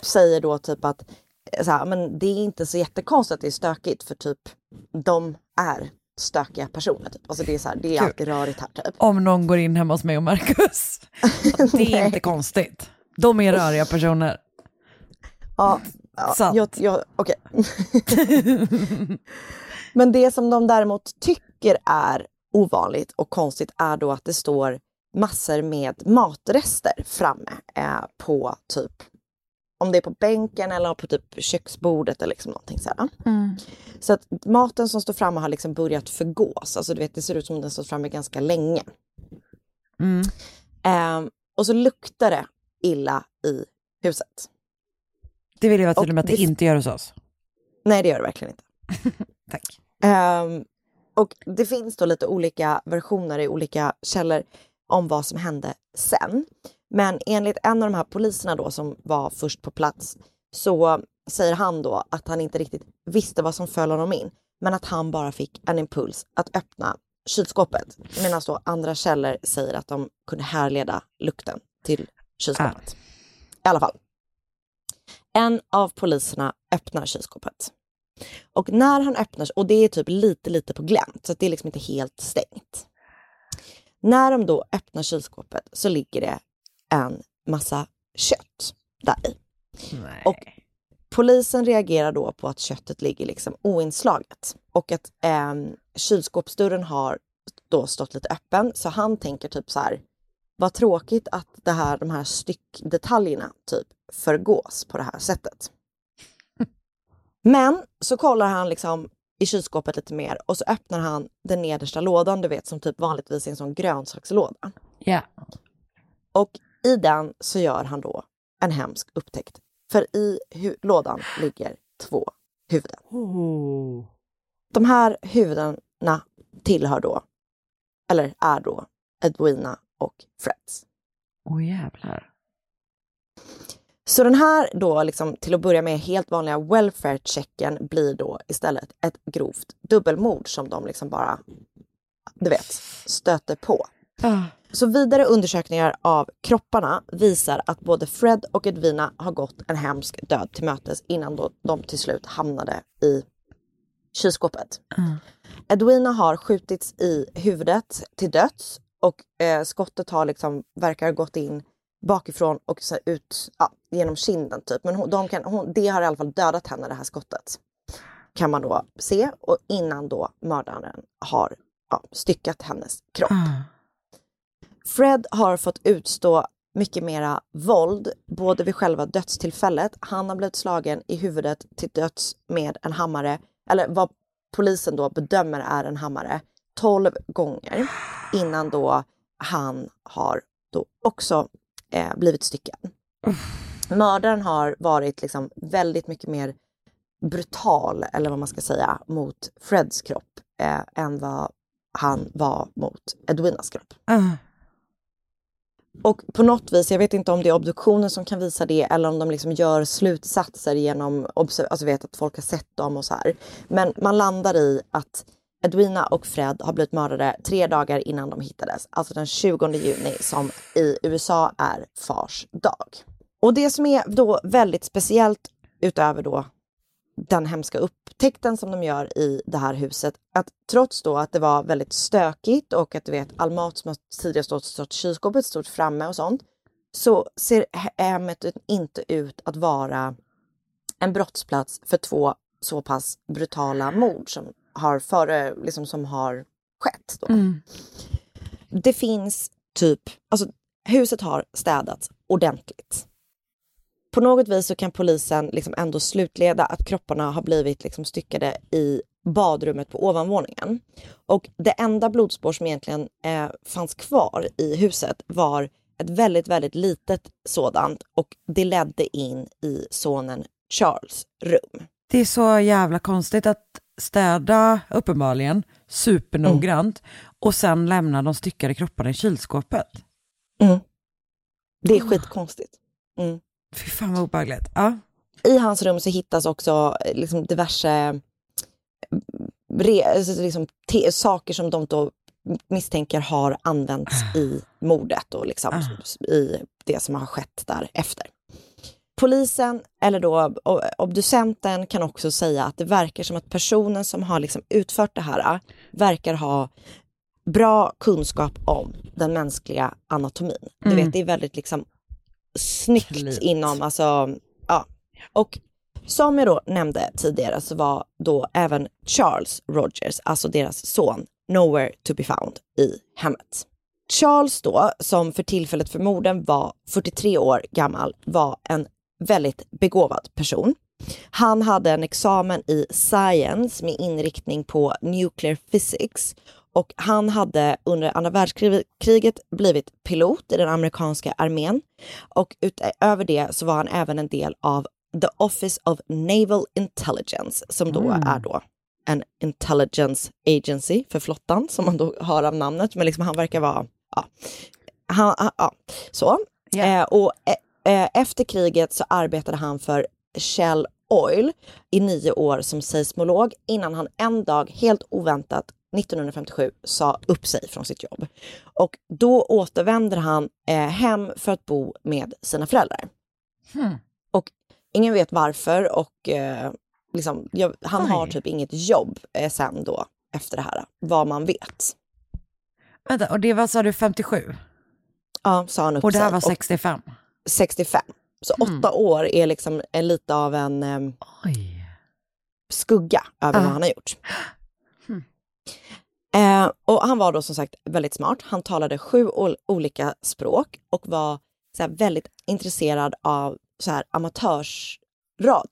säger då typ att eh, så här, men det är inte så jättekonstigt att det är stökigt för typ de är stökiga personer. Typ. Alltså det är, så här, det är Kul. alltid rörigt här typ. Om någon går in hemma hos mig och Marcus. Det är inte konstigt. De är röriga personer. Ja, ja jag, jag, okej. Men det som de däremot tycker är ovanligt och konstigt är då att det står massor med matrester framme eh, på typ om det är på bänken eller på typ köksbordet eller liksom någonting sådär. Så att maten som står framme har liksom börjat förgås. Alltså du vet, det ser ut som om den stått framme ganska länge. Mm. Ehm, och så luktar det illa i huset. Det vill jag vara tydlig med att det det- inte gör hos oss. Nej, det gör det verkligen inte. Tack. Ehm, och det finns då lite olika versioner i olika källor om vad som hände sen. Men enligt en av de här poliserna då som var först på plats så säger han då att han inte riktigt visste vad som föll honom in, men att han bara fick en impuls att öppna kylskåpet. Medan då andra källor säger att de kunde härleda lukten till kylskåpet. I alla fall. En av poliserna öppnar kylskåpet. Och när han öppnar, och det är typ lite, lite på glänt, så att det är liksom inte helt stängt. När de då öppnar kylskåpet så ligger det en massa kött där i. Och polisen reagerar då på att köttet ligger liksom oinslaget och att eh, kylskåpsdörren har då stått lite öppen. Så han tänker typ så här, vad tråkigt att det här, de här styckdetaljerna typ förgås på det här sättet. Men så kollar han liksom i kylskåpet lite mer och så öppnar han den nedersta lådan, du vet som typ vanligtvis är en sån grönsakslåda. Ja. Och i den så gör han då en hemsk upptäckt. För i lådan ligger två huvuden. De här huvudena tillhör då, eller är då, Edwina och Freds. Åh jävlar. Så den här då, liksom, till att börja med helt vanliga welfare-checken blir då istället ett grovt dubbelmord som de liksom bara, du vet, stöter på. Ah. Så vidare undersökningar av kropparna visar att både Fred och Edwina har gått en hemsk död till mötes innan då de till slut hamnade i kylskåpet. Edwina har skjutits i huvudet till döds och eh, skottet har liksom, verkar ha gått in bakifrån och så ut ja, genom kinden typ. Men hon, de kan, hon, det har i alla fall dödat henne det här skottet. Kan man då se och innan då mördaren har ja, styckat hennes kropp. Fred har fått utstå mycket mera våld, både vid själva dödstillfället. Han har blivit slagen i huvudet till döds med en hammare, eller vad polisen då bedömer är en hammare, 12 gånger innan då han har då också eh, blivit styckad. Mördaren har varit liksom väldigt mycket mer brutal, eller vad man ska säga, mot Freds kropp eh, än vad han var mot Edwinas kropp. Uh. Och på något vis, jag vet inte om det är obduktionen som kan visa det eller om de liksom gör slutsatser genom, alltså vet att folk har sett dem och så här. Men man landar i att Edwina och Fred har blivit mördade tre dagar innan de hittades, alltså den 20 juni som i USA är fars dag. Och det som är då väldigt speciellt utöver då den hemska upptäckten som de gör i det här huset. Att trots då att det var väldigt stökigt och att du vet all mat som tidigare stått, stått i kylskåpet stod framme och sånt. Så ser he- hemmet inte ut att vara en brottsplats för två så pass brutala mord som har, före, liksom, som har skett. Då. Det finns typ, alltså huset har städats ordentligt på något vis så kan polisen liksom ändå slutleda att kropparna har blivit liksom styckade i badrummet på ovanvåningen. Och det enda blodspår som egentligen eh, fanns kvar i huset var ett väldigt, väldigt litet sådant och det ledde in i sonen Charles rum. Det är så jävla konstigt att städa uppenbarligen supernoggrant och sen lämna de styckade kropparna i kylskåpet. Mm. Det är skitkonstigt. Mm. Fy fan vad obehagligt. Ja. I hans rum så hittas också eh, liksom diverse re, alltså liksom, te, saker som de då misstänker har använts i mordet och liksom, i det som har skett därefter. Polisen eller då obducenten kan också säga att det verkar som att personen som har liksom utfört det här äh, verkar ha bra kunskap om den mänskliga anatomin. Du Mm. vet, det är väldigt liksom snyggt inom, alltså, ja. Och som jag då nämnde tidigare så var då även Charles Rogers, alltså deras son, nowhere to be found i hemmet. Charles då, som för tillfället för morden var 43 år gammal, var en väldigt begåvad person. Han hade en examen i science med inriktning på nuclear physics och han hade under andra världskriget blivit pilot i den amerikanska armén. Och utöver det så var han även en del av The Office of Naval Intelligence som då Mm. är då en intelligence agency för flottan som man då hör av namnet. Men liksom han verkar vara, ja, han, ja så. Eh, och eh, eh, efter kriget så arbetade han för Shell Oil i nio år som seismolog innan han en dag helt oväntat 1957 sa upp sig från sitt jobb. Och då återvänder han eh, hem för att bo med sina föräldrar. Hmm. Och ingen vet varför och eh, liksom, jag, han har Oj. typ inget jobb eh, sen då efter det här, vad man vet. Vänta, och det var, sa du, 57? Ja, sa han upp Och det här sig. var 65? 65. Så Hmm. åtta år är liksom lite av en em, skugga över Ah. vad han har gjort. Eh, och han var då som sagt väldigt smart. Han talade sju ol- olika språk och var så här, väldigt intresserad av så här, amatörsradio.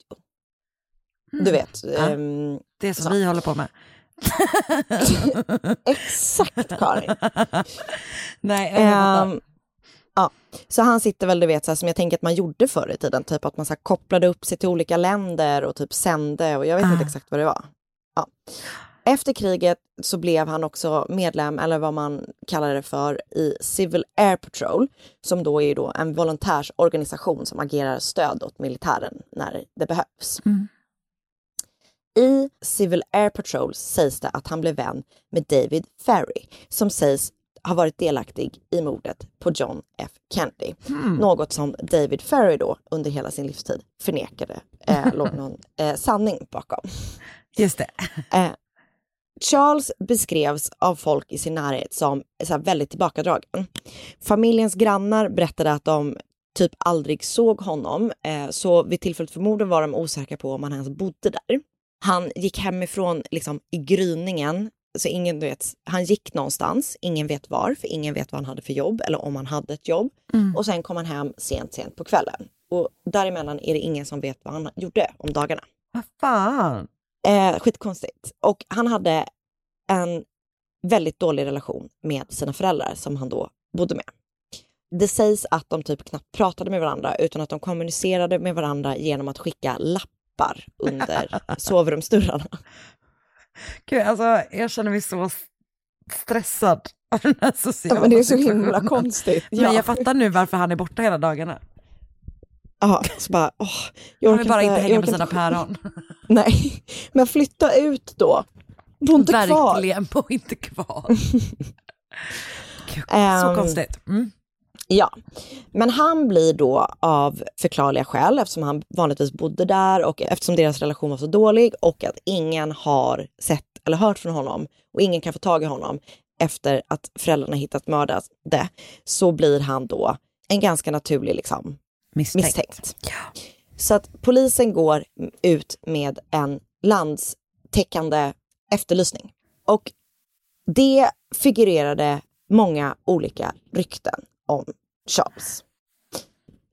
Du vet. Mm. Ja. ehm, Det som så. vi håller på med. Exakt Karin. Nej. Ehm, ja. Så han sitter väl, du vet, så här, som jag tänker att man gjorde förr i tiden, typ att man så här, kopplade upp sig till olika länder och typ sände och jag vet inte Ah. exakt vad det var. Ja. Efter kriget så blev han också medlem, eller vad man kallar det för, i Civil Air Patrol, som då är då en volontärsorganisation som agerar stöd åt militären när det behövs. I Civil Air Patrol sägs det att han blev vän med David Ferry som sägs ha varit delaktig i mordet på John F Kennedy. Hmm. Något som David Ferry då under hela sin livstid förnekade eh, låg någon eh, sanning bakom. Just det. Eh, Charles beskrevs av folk i sin närhet som så väldigt tillbakadragen. Familjens grannar berättade att de typ aldrig såg honom, eh, så vid tillfället för morden var de osäkra på om han ens bodde där. Han gick hemifrån liksom, i gryningen, så ingen vet, han gick någonstans, ingen vet var, för ingen vet vad han hade för jobb eller om han hade ett jobb. Mm. Och sen kom han hem sent, sent på kvällen. Och däremellan är det ingen som vet vad han gjorde om dagarna. Vad fan? Eh, skitkonstigt. Och han hade en väldigt dålig relation med sina föräldrar som han då bodde med. Det sägs att de typ knappt pratade med varandra utan att de kommunicerade med varandra genom att skicka lappar under sovrumsdörrarna. Gud, alltså, jag känner mig så stressad av den här sociala Ja, men det är så himla konstigt. Men Ja. jag fattar nu varför han är borta hela dagarna. Ja, så bara, åh, jag Han vill bara inte hänga jag med sina päron. Nej, men flytta ut då. Bo inte kvar. Verkligen, bo inte kvar. Så Ehm, konstigt. Mm. Ja, men han blir då av förklarliga skäl eftersom han vanligtvis bodde där och eftersom deras relation var så dålig och att ingen har sett eller hört från honom och ingen kan få tag i honom efter att föräldrarna hittat mördade så blir han då en ganska naturlig liksom, Misstänkt. misstänkt. Så att polisen går ut med en landstäckande efterlysning. Och det figurerade många olika rykten om Charles.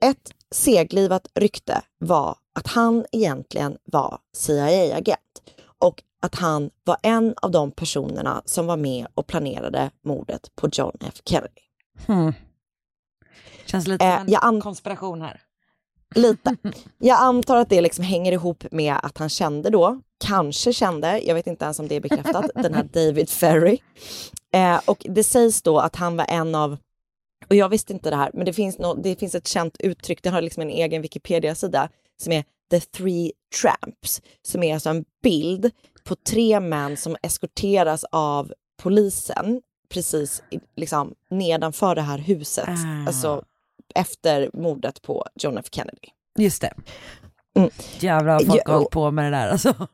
Ett seglivat rykte var att han egentligen var CIA-agent och att han var en av de personerna som var med och planerade mordet på John F Kennedy. Hmm. Känns lite Eh, som en jag an- konspiration här. Lite. Jag antar att det liksom hänger ihop med att han kände då, kanske kände, jag vet inte ens om det är bekräftat, den här David Ferry. Eh, och det sägs då att han var en av, och jag visste inte det här, men det finns, nå det finns ett känt uttryck, det har liksom en egen Wikipedia-sida, som är The Three Tramps, som är alltså en bild på tre män som eskorteras av polisen precis liksom, nedanför det här huset, Ah. alltså efter mordet på John F Kennedy. Just det. Mm. Jävlar folk har hållit på med det där alltså.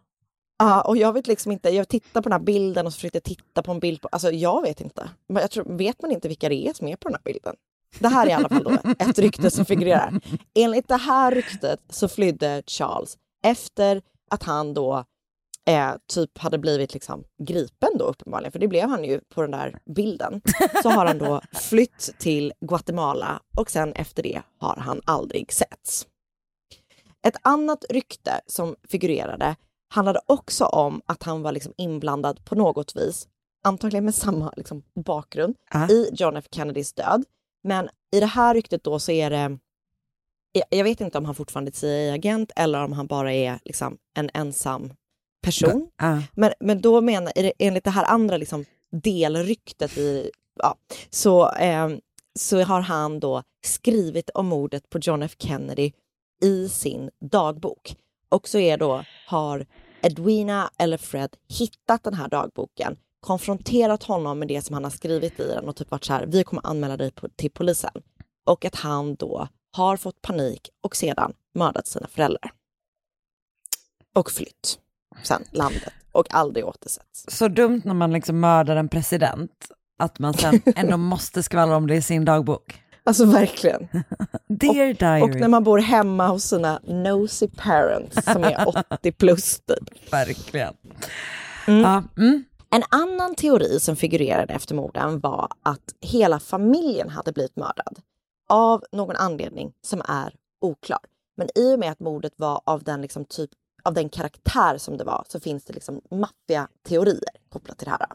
Ja, och jag vet liksom inte, jag tittar på den här bilden och så försökte jag titta på en bild på, alltså jag vet inte. Men jag tror, vet man inte vilka det är som är på den här bilden? Det här är i alla fall då ett rykte som figurerar. Enligt det här ryktet så flydde Charles efter att han då eh, typ hade blivit liksom gripen då uppenbarligen, för det blev han ju på den där bilden. Så har han då flytt till Guatemala och sen efter det har han aldrig setts. Ett annat rykte som figurerade handlade också om att han var liksom inblandad på något vis, antagligen med samma liksom, bakgrund, i John F Kennedys död. Men i det här ryktet då så är det, jag- jag vet inte om han fortfarande är CIA-agent eller om han bara är liksom, en ensam person. Ja. Men, men då menar, enligt det här andra liksom, delryktet i, ja, så, eh, så har han då skrivit om mordet på John F Kennedy i sin dagbok. Och så är då, har Edwina eller Fred hittat den här dagboken, konfronterat honom med det som han har skrivit i den och typ varit så här, vi kommer anmäla dig till polisen. Och att han då har fått panik och sedan mördat sina föräldrar. Och flytt sen landet och aldrig återsetts. Så dumt när man liksom mördar en president, att man sen ändå måste skvallra om det i sin dagbok. Alltså verkligen. Dear diary. Och när man bor hemma hos sina nosy parents som är 80 plus typ. Verkligen. Mm. Ja, mm. En annan teori som figurerade efter morden var att hela familjen hade blivit mördad av någon anledning som är oklar. Men i och med att mordet var av den, liksom typ, av den karaktär som det var så finns det liksom maffiateorier kopplat till det här.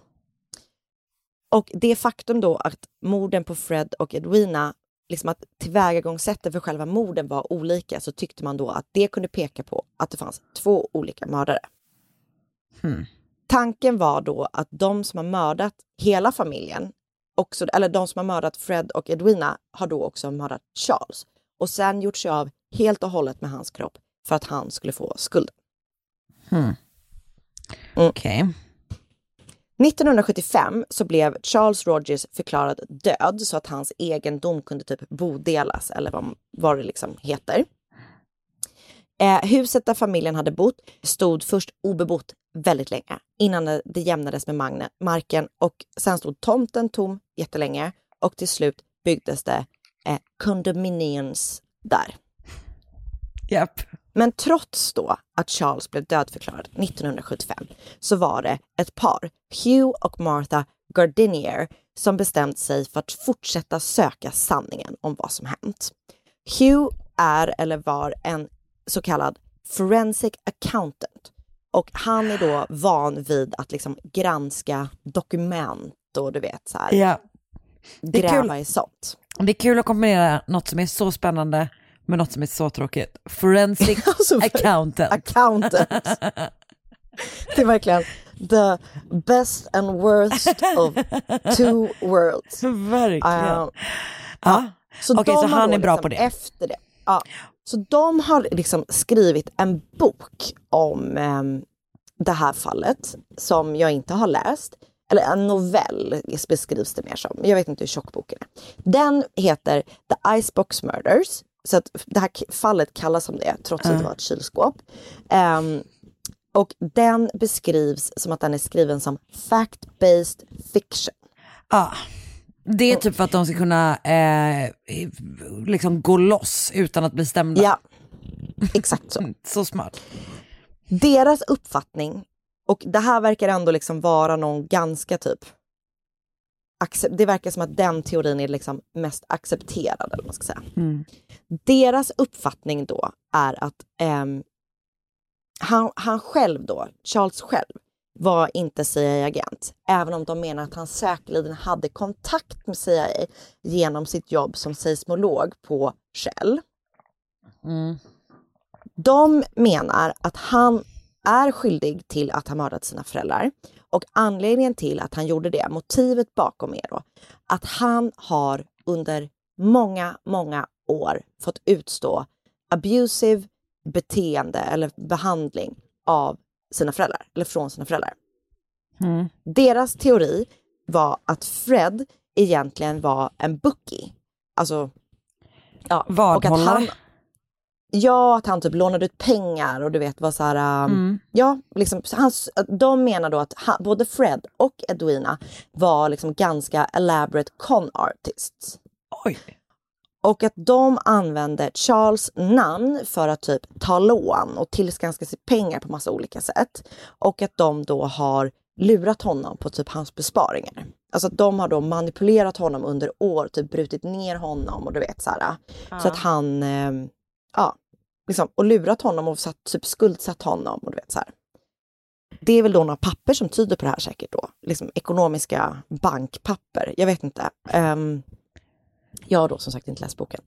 Och det faktum då att morden på Fred och Edwina, liksom att tillvägagångssättet för själva morden var olika så tyckte man då att det kunde peka på att det fanns två olika mördare. Tanken var då att de som har mördat hela familjen, också, eller de som har mördat Fred och Edwina, har då också mördat Charles och sen gjort sig av helt och hållet med hans kropp för att han skulle få skulden. Mm. Okej. 1975 så blev Charles Rogers förklarad död så att hans egendom kunde typ bodelas eller vad, vad det liksom heter. Eh, huset där familjen hade bott stod först obebott väldigt länge innan det, jämnades med magne, marken och sen stod tomten tom jättelänge och till slut byggdes det eh, condominiums där. Japp. Men trots då att Charles blev dödförklarad 1975 så var det ett par, Hugh och Martha Gardinier, som bestämt sig för att fortsätta söka sanningen om vad som hänt. Hugh är eller var en så kallad forensic accountant och han är då van vid att liksom granska dokument och du vet så här, Ja. Det är gräva kul. i sånt. Det är kul att kombinera något som är så spännande med något som är så tråkigt. Forensic Alltså, accountant. accountant. Det är verkligen the best and worst of two worlds. Verkligen. Uh, ja. Så, de så han är bra liksom på det. Efter det. Ja. Så de har liksom skrivit en bok om ehm, det här fallet som jag inte har läst. Eller en novell beskrivs det mer som. Jag vet inte hur tjock boken är. Den heter The Icebox Murders. Så att det här fallet kallas som det trots att det var ett kylskåp. Ehm, och den beskrivs som att den är skriven som fact-based fiction. Ja. Det är typ för att de ska kunna eh, liksom gå loss utan att bli stämda. Ja, exakt så. Så smart. deras uppfattning, och det här verkar ändå liksom vara någon ganska typ det verkar som att den teorin är liksom mest accepterad. Eller man ska säga. Mm. Deras uppfattning då är att ehm, han, han själv då, Charles själv, var inte CIA-agent. Även om de menar att han säkerligen hade kontakt med CIA genom sitt jobb som seismolog på Shell. Mm. De menar att han är skyldig till att ha mördat sina föräldrar. Och anledningen till att han gjorde det, motivet bakom är då att han har under många, många år fått utstå abusive beteende eller behandling av sina föräldrar, eller från sina föräldrar. Mm. Deras teori var att Fred egentligen var en bookie. Alltså, ja, och att Vadhållare. Han, Ja, att han typ lånade ut pengar och du vet var så här... um, Mm. Ja, liksom, så hans, de menar då att han, både Fred och Edwina var liksom ganska elaborate con artists. Oj. Och att de använde Charles namn för att typ ta lån och tillskanska sig pengar på massa olika sätt. Och att de då har lurat honom på typ hans besparingar. Alltså att de har då manipulerat honom under år, typ brutit ner honom och du vet så här. Så Ja. att han, eh, ja, liksom, och lurat honom och satt, typ skuldsatt honom. Och du vet, så här. Det är väl då några papper som tyder på det här säkert då. Liksom ekonomiska bankpapper. Jag vet inte. Um, jag har då som sagt inte läst boken.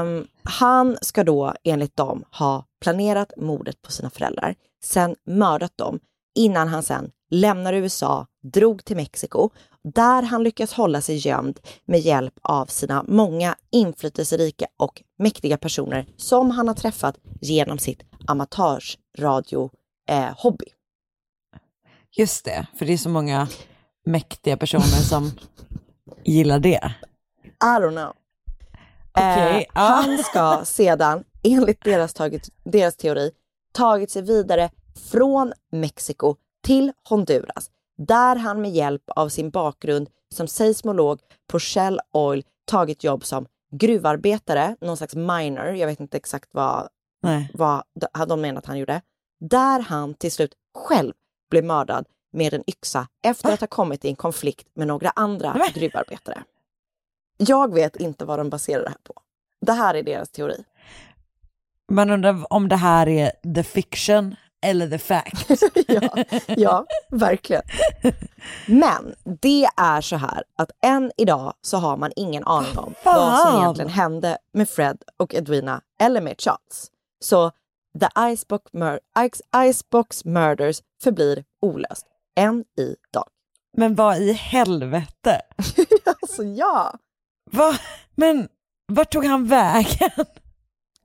Um, han ska då enligt dem ha planerat mordet på sina föräldrar, sen mördat dem innan han sen lämnar USA, drog till Mexiko, där han lyckas hålla sig gömd med hjälp av sina många inflytelserika och mäktiga personer som han har träffat genom sitt amatörsradio-hobby. Eh, Just det, för det är så många mäktiga personer som gillar det. I don't know. Okay, eh, Han ska sedan, enligt deras, tagit, deras teori, tagit sig vidare från Mexiko till Honduras, där han med hjälp av sin bakgrund som seismolog på Shell Oil tagit jobb som gruvarbetare, någon slags miner, jag vet inte exakt vad, Nej. vad de menar att han gjorde, där han till slut själv blev mördad med en yxa efter att ha kommit i en konflikt med några andra Nej. gruvarbetare. Jag vet inte vad de baserar det här på. Det här är deras teori. Man undrar om det här är the fiction eller the fact. ja, ja, verkligen. Men det är så här att än idag så har man ingen aning om vad som egentligen hände med Fred och Edwina eller med Charles. Så The Icebox, Mur Icebox Murders förblir olöst än idag. Men vad i helvete? alltså ja. Va? Men vart tog han vägen?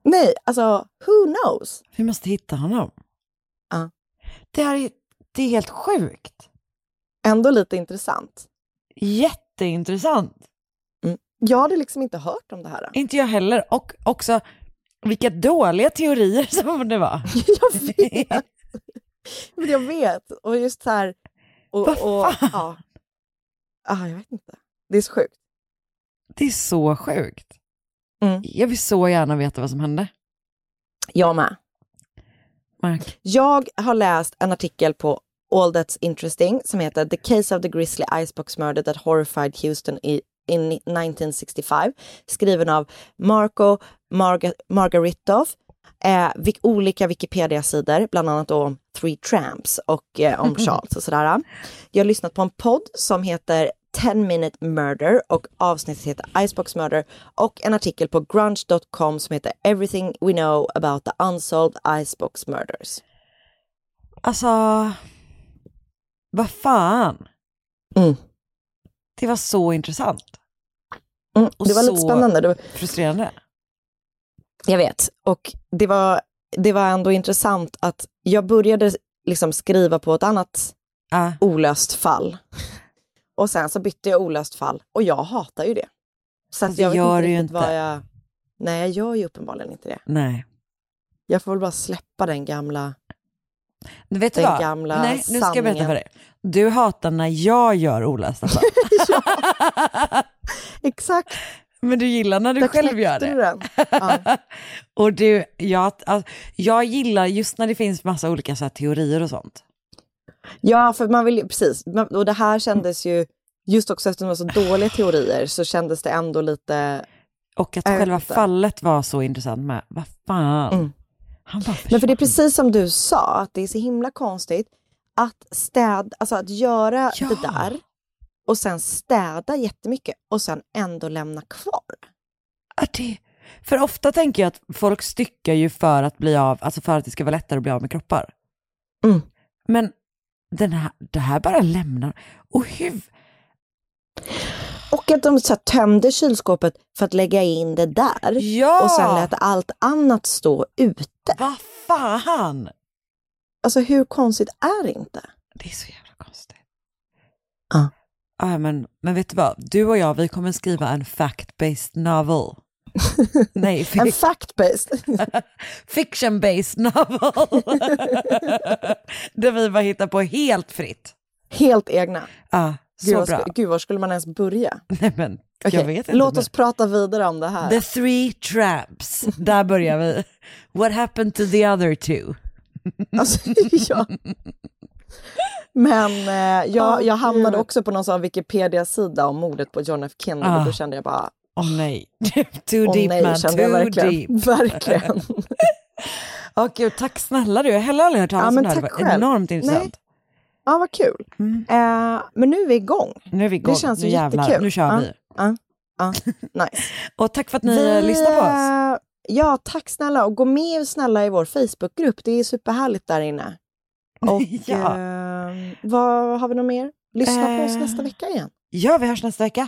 Nej, alltså who knows? Vi måste hitta honom. Ja. Det är, det är helt sjukt. Ändå lite intressant. Jätteintressant. Mm. Jag hade liksom inte hört om det här. Inte jag heller. Och också vilka dåliga teorier som det var. jag vet. Men jag vet. Och just så här. Och, Vad och, fan? ja. ah, jag vet inte. Det är så sjukt. Det är så sjukt. Mm. Jag vill så gärna veta vad som hände. Jag med. Mark. Jag har läst en artikel på All That's Interesting som heter The Case of the Grizzly Icebox Murder that Horrified Houston i, in 1965. Skriven av Marco Marga, Margaritoff. Eh, olika Wikipedia-sidor, bland annat om Three Tramps och eh, om Charles och sådär. Jag har lyssnat på en podd som heter 10 Minute Murder och avsnittet heter Icebox Murder och en artikel på grunge.com som heter Everything We Know About the Unsolved Icebox Murders. Alltså, vad fan. Mm. Det var så intressant. Mm, det var lite spännande. Det var, Frustrerande. jag vet. Och det var, det var ändå intressant att jag började liksom skriva på ett annat Ah. olöst fall. Och sen så bytte jag olöst fall och jag hatar ju det. Så att jag vet gör inte du ju riktigt vad inte. jag... Nej, jag gör ju uppenbarligen inte det. Nej. Jag får väl bara släppa den gamla... Du vet Den vad? gamla Nej, nu ska jag berätta för dig. Du hatar när jag gör olösta fall. Exakt. Men du gillar när du Där själv gör det. du den. Ja. Och du, jag, alltså, jag gillar just när det finns massa olika så här, teorier och sånt. Ja, för man vill ju, precis. Och det här kändes ju, just också eftersom det var så dåliga teorier, så kändes det ändå lite... Och att själva inte. fallet var så intressant med. Vad fan. Mm. Han bara Men för det är försvann. precis som du sa, att det är så himla konstigt att städa, alltså att göra Ja. det där och sen städa jättemycket och sen ändå lämna kvar. Ja, det, för ofta tänker jag att folk styckar ju för att bli av, alltså för att det ska vara lättare att bli av med kroppar. Mm. Men den här, det här bara lämnar, och hur, Och att de så här, tömde kylskåpet för att lägga in det där Ja! och sen lät allt annat stå ute. vad fan? Alltså hur konstigt är det inte? Det är så jävla konstigt. Ja. Ja, men, men vet du vad, du och jag, vi kommer skriva en fact-based novel. Nej, En fact-based. fiction-based novel. Där vi bara hittar på helt fritt. Helt egna. Ja, så Gud, bra. Gud, var skulle man ens börja? Nej, men, inte. Låt men- oss prata vidare om det här. The three tramps, där börjar vi. What happened to the other two? Alltså, ja. Men eh, jag, jag hamnade också på någon sån Wikipedia-sida om mordet på John F Kennedy Ah. och då kände jag bara, Åh nej, too åh deep nej, man, too verkligen. deep. Verkligen. Åh gud, tack snälla du. Jag har heller aldrig hört Ja, talas om det här. Det var enormt intressant. Nej. Ja, vad kul. Eh, men nu är vi igång. Nu är vi igång. Det känns nu jävlar, jättekul. nu kör vi. Ja, ja, nice. Och tack för att ni eh, lyssnar på oss. eh, Ja, tack snälla. Och gå med snälla i vår Facebookgrupp. Det är superhärligt där inne. Och Ja. eh, vad har vi något mer? Lyssna på oss nästa vecka igen. Ja, vi hörs nästa vecka.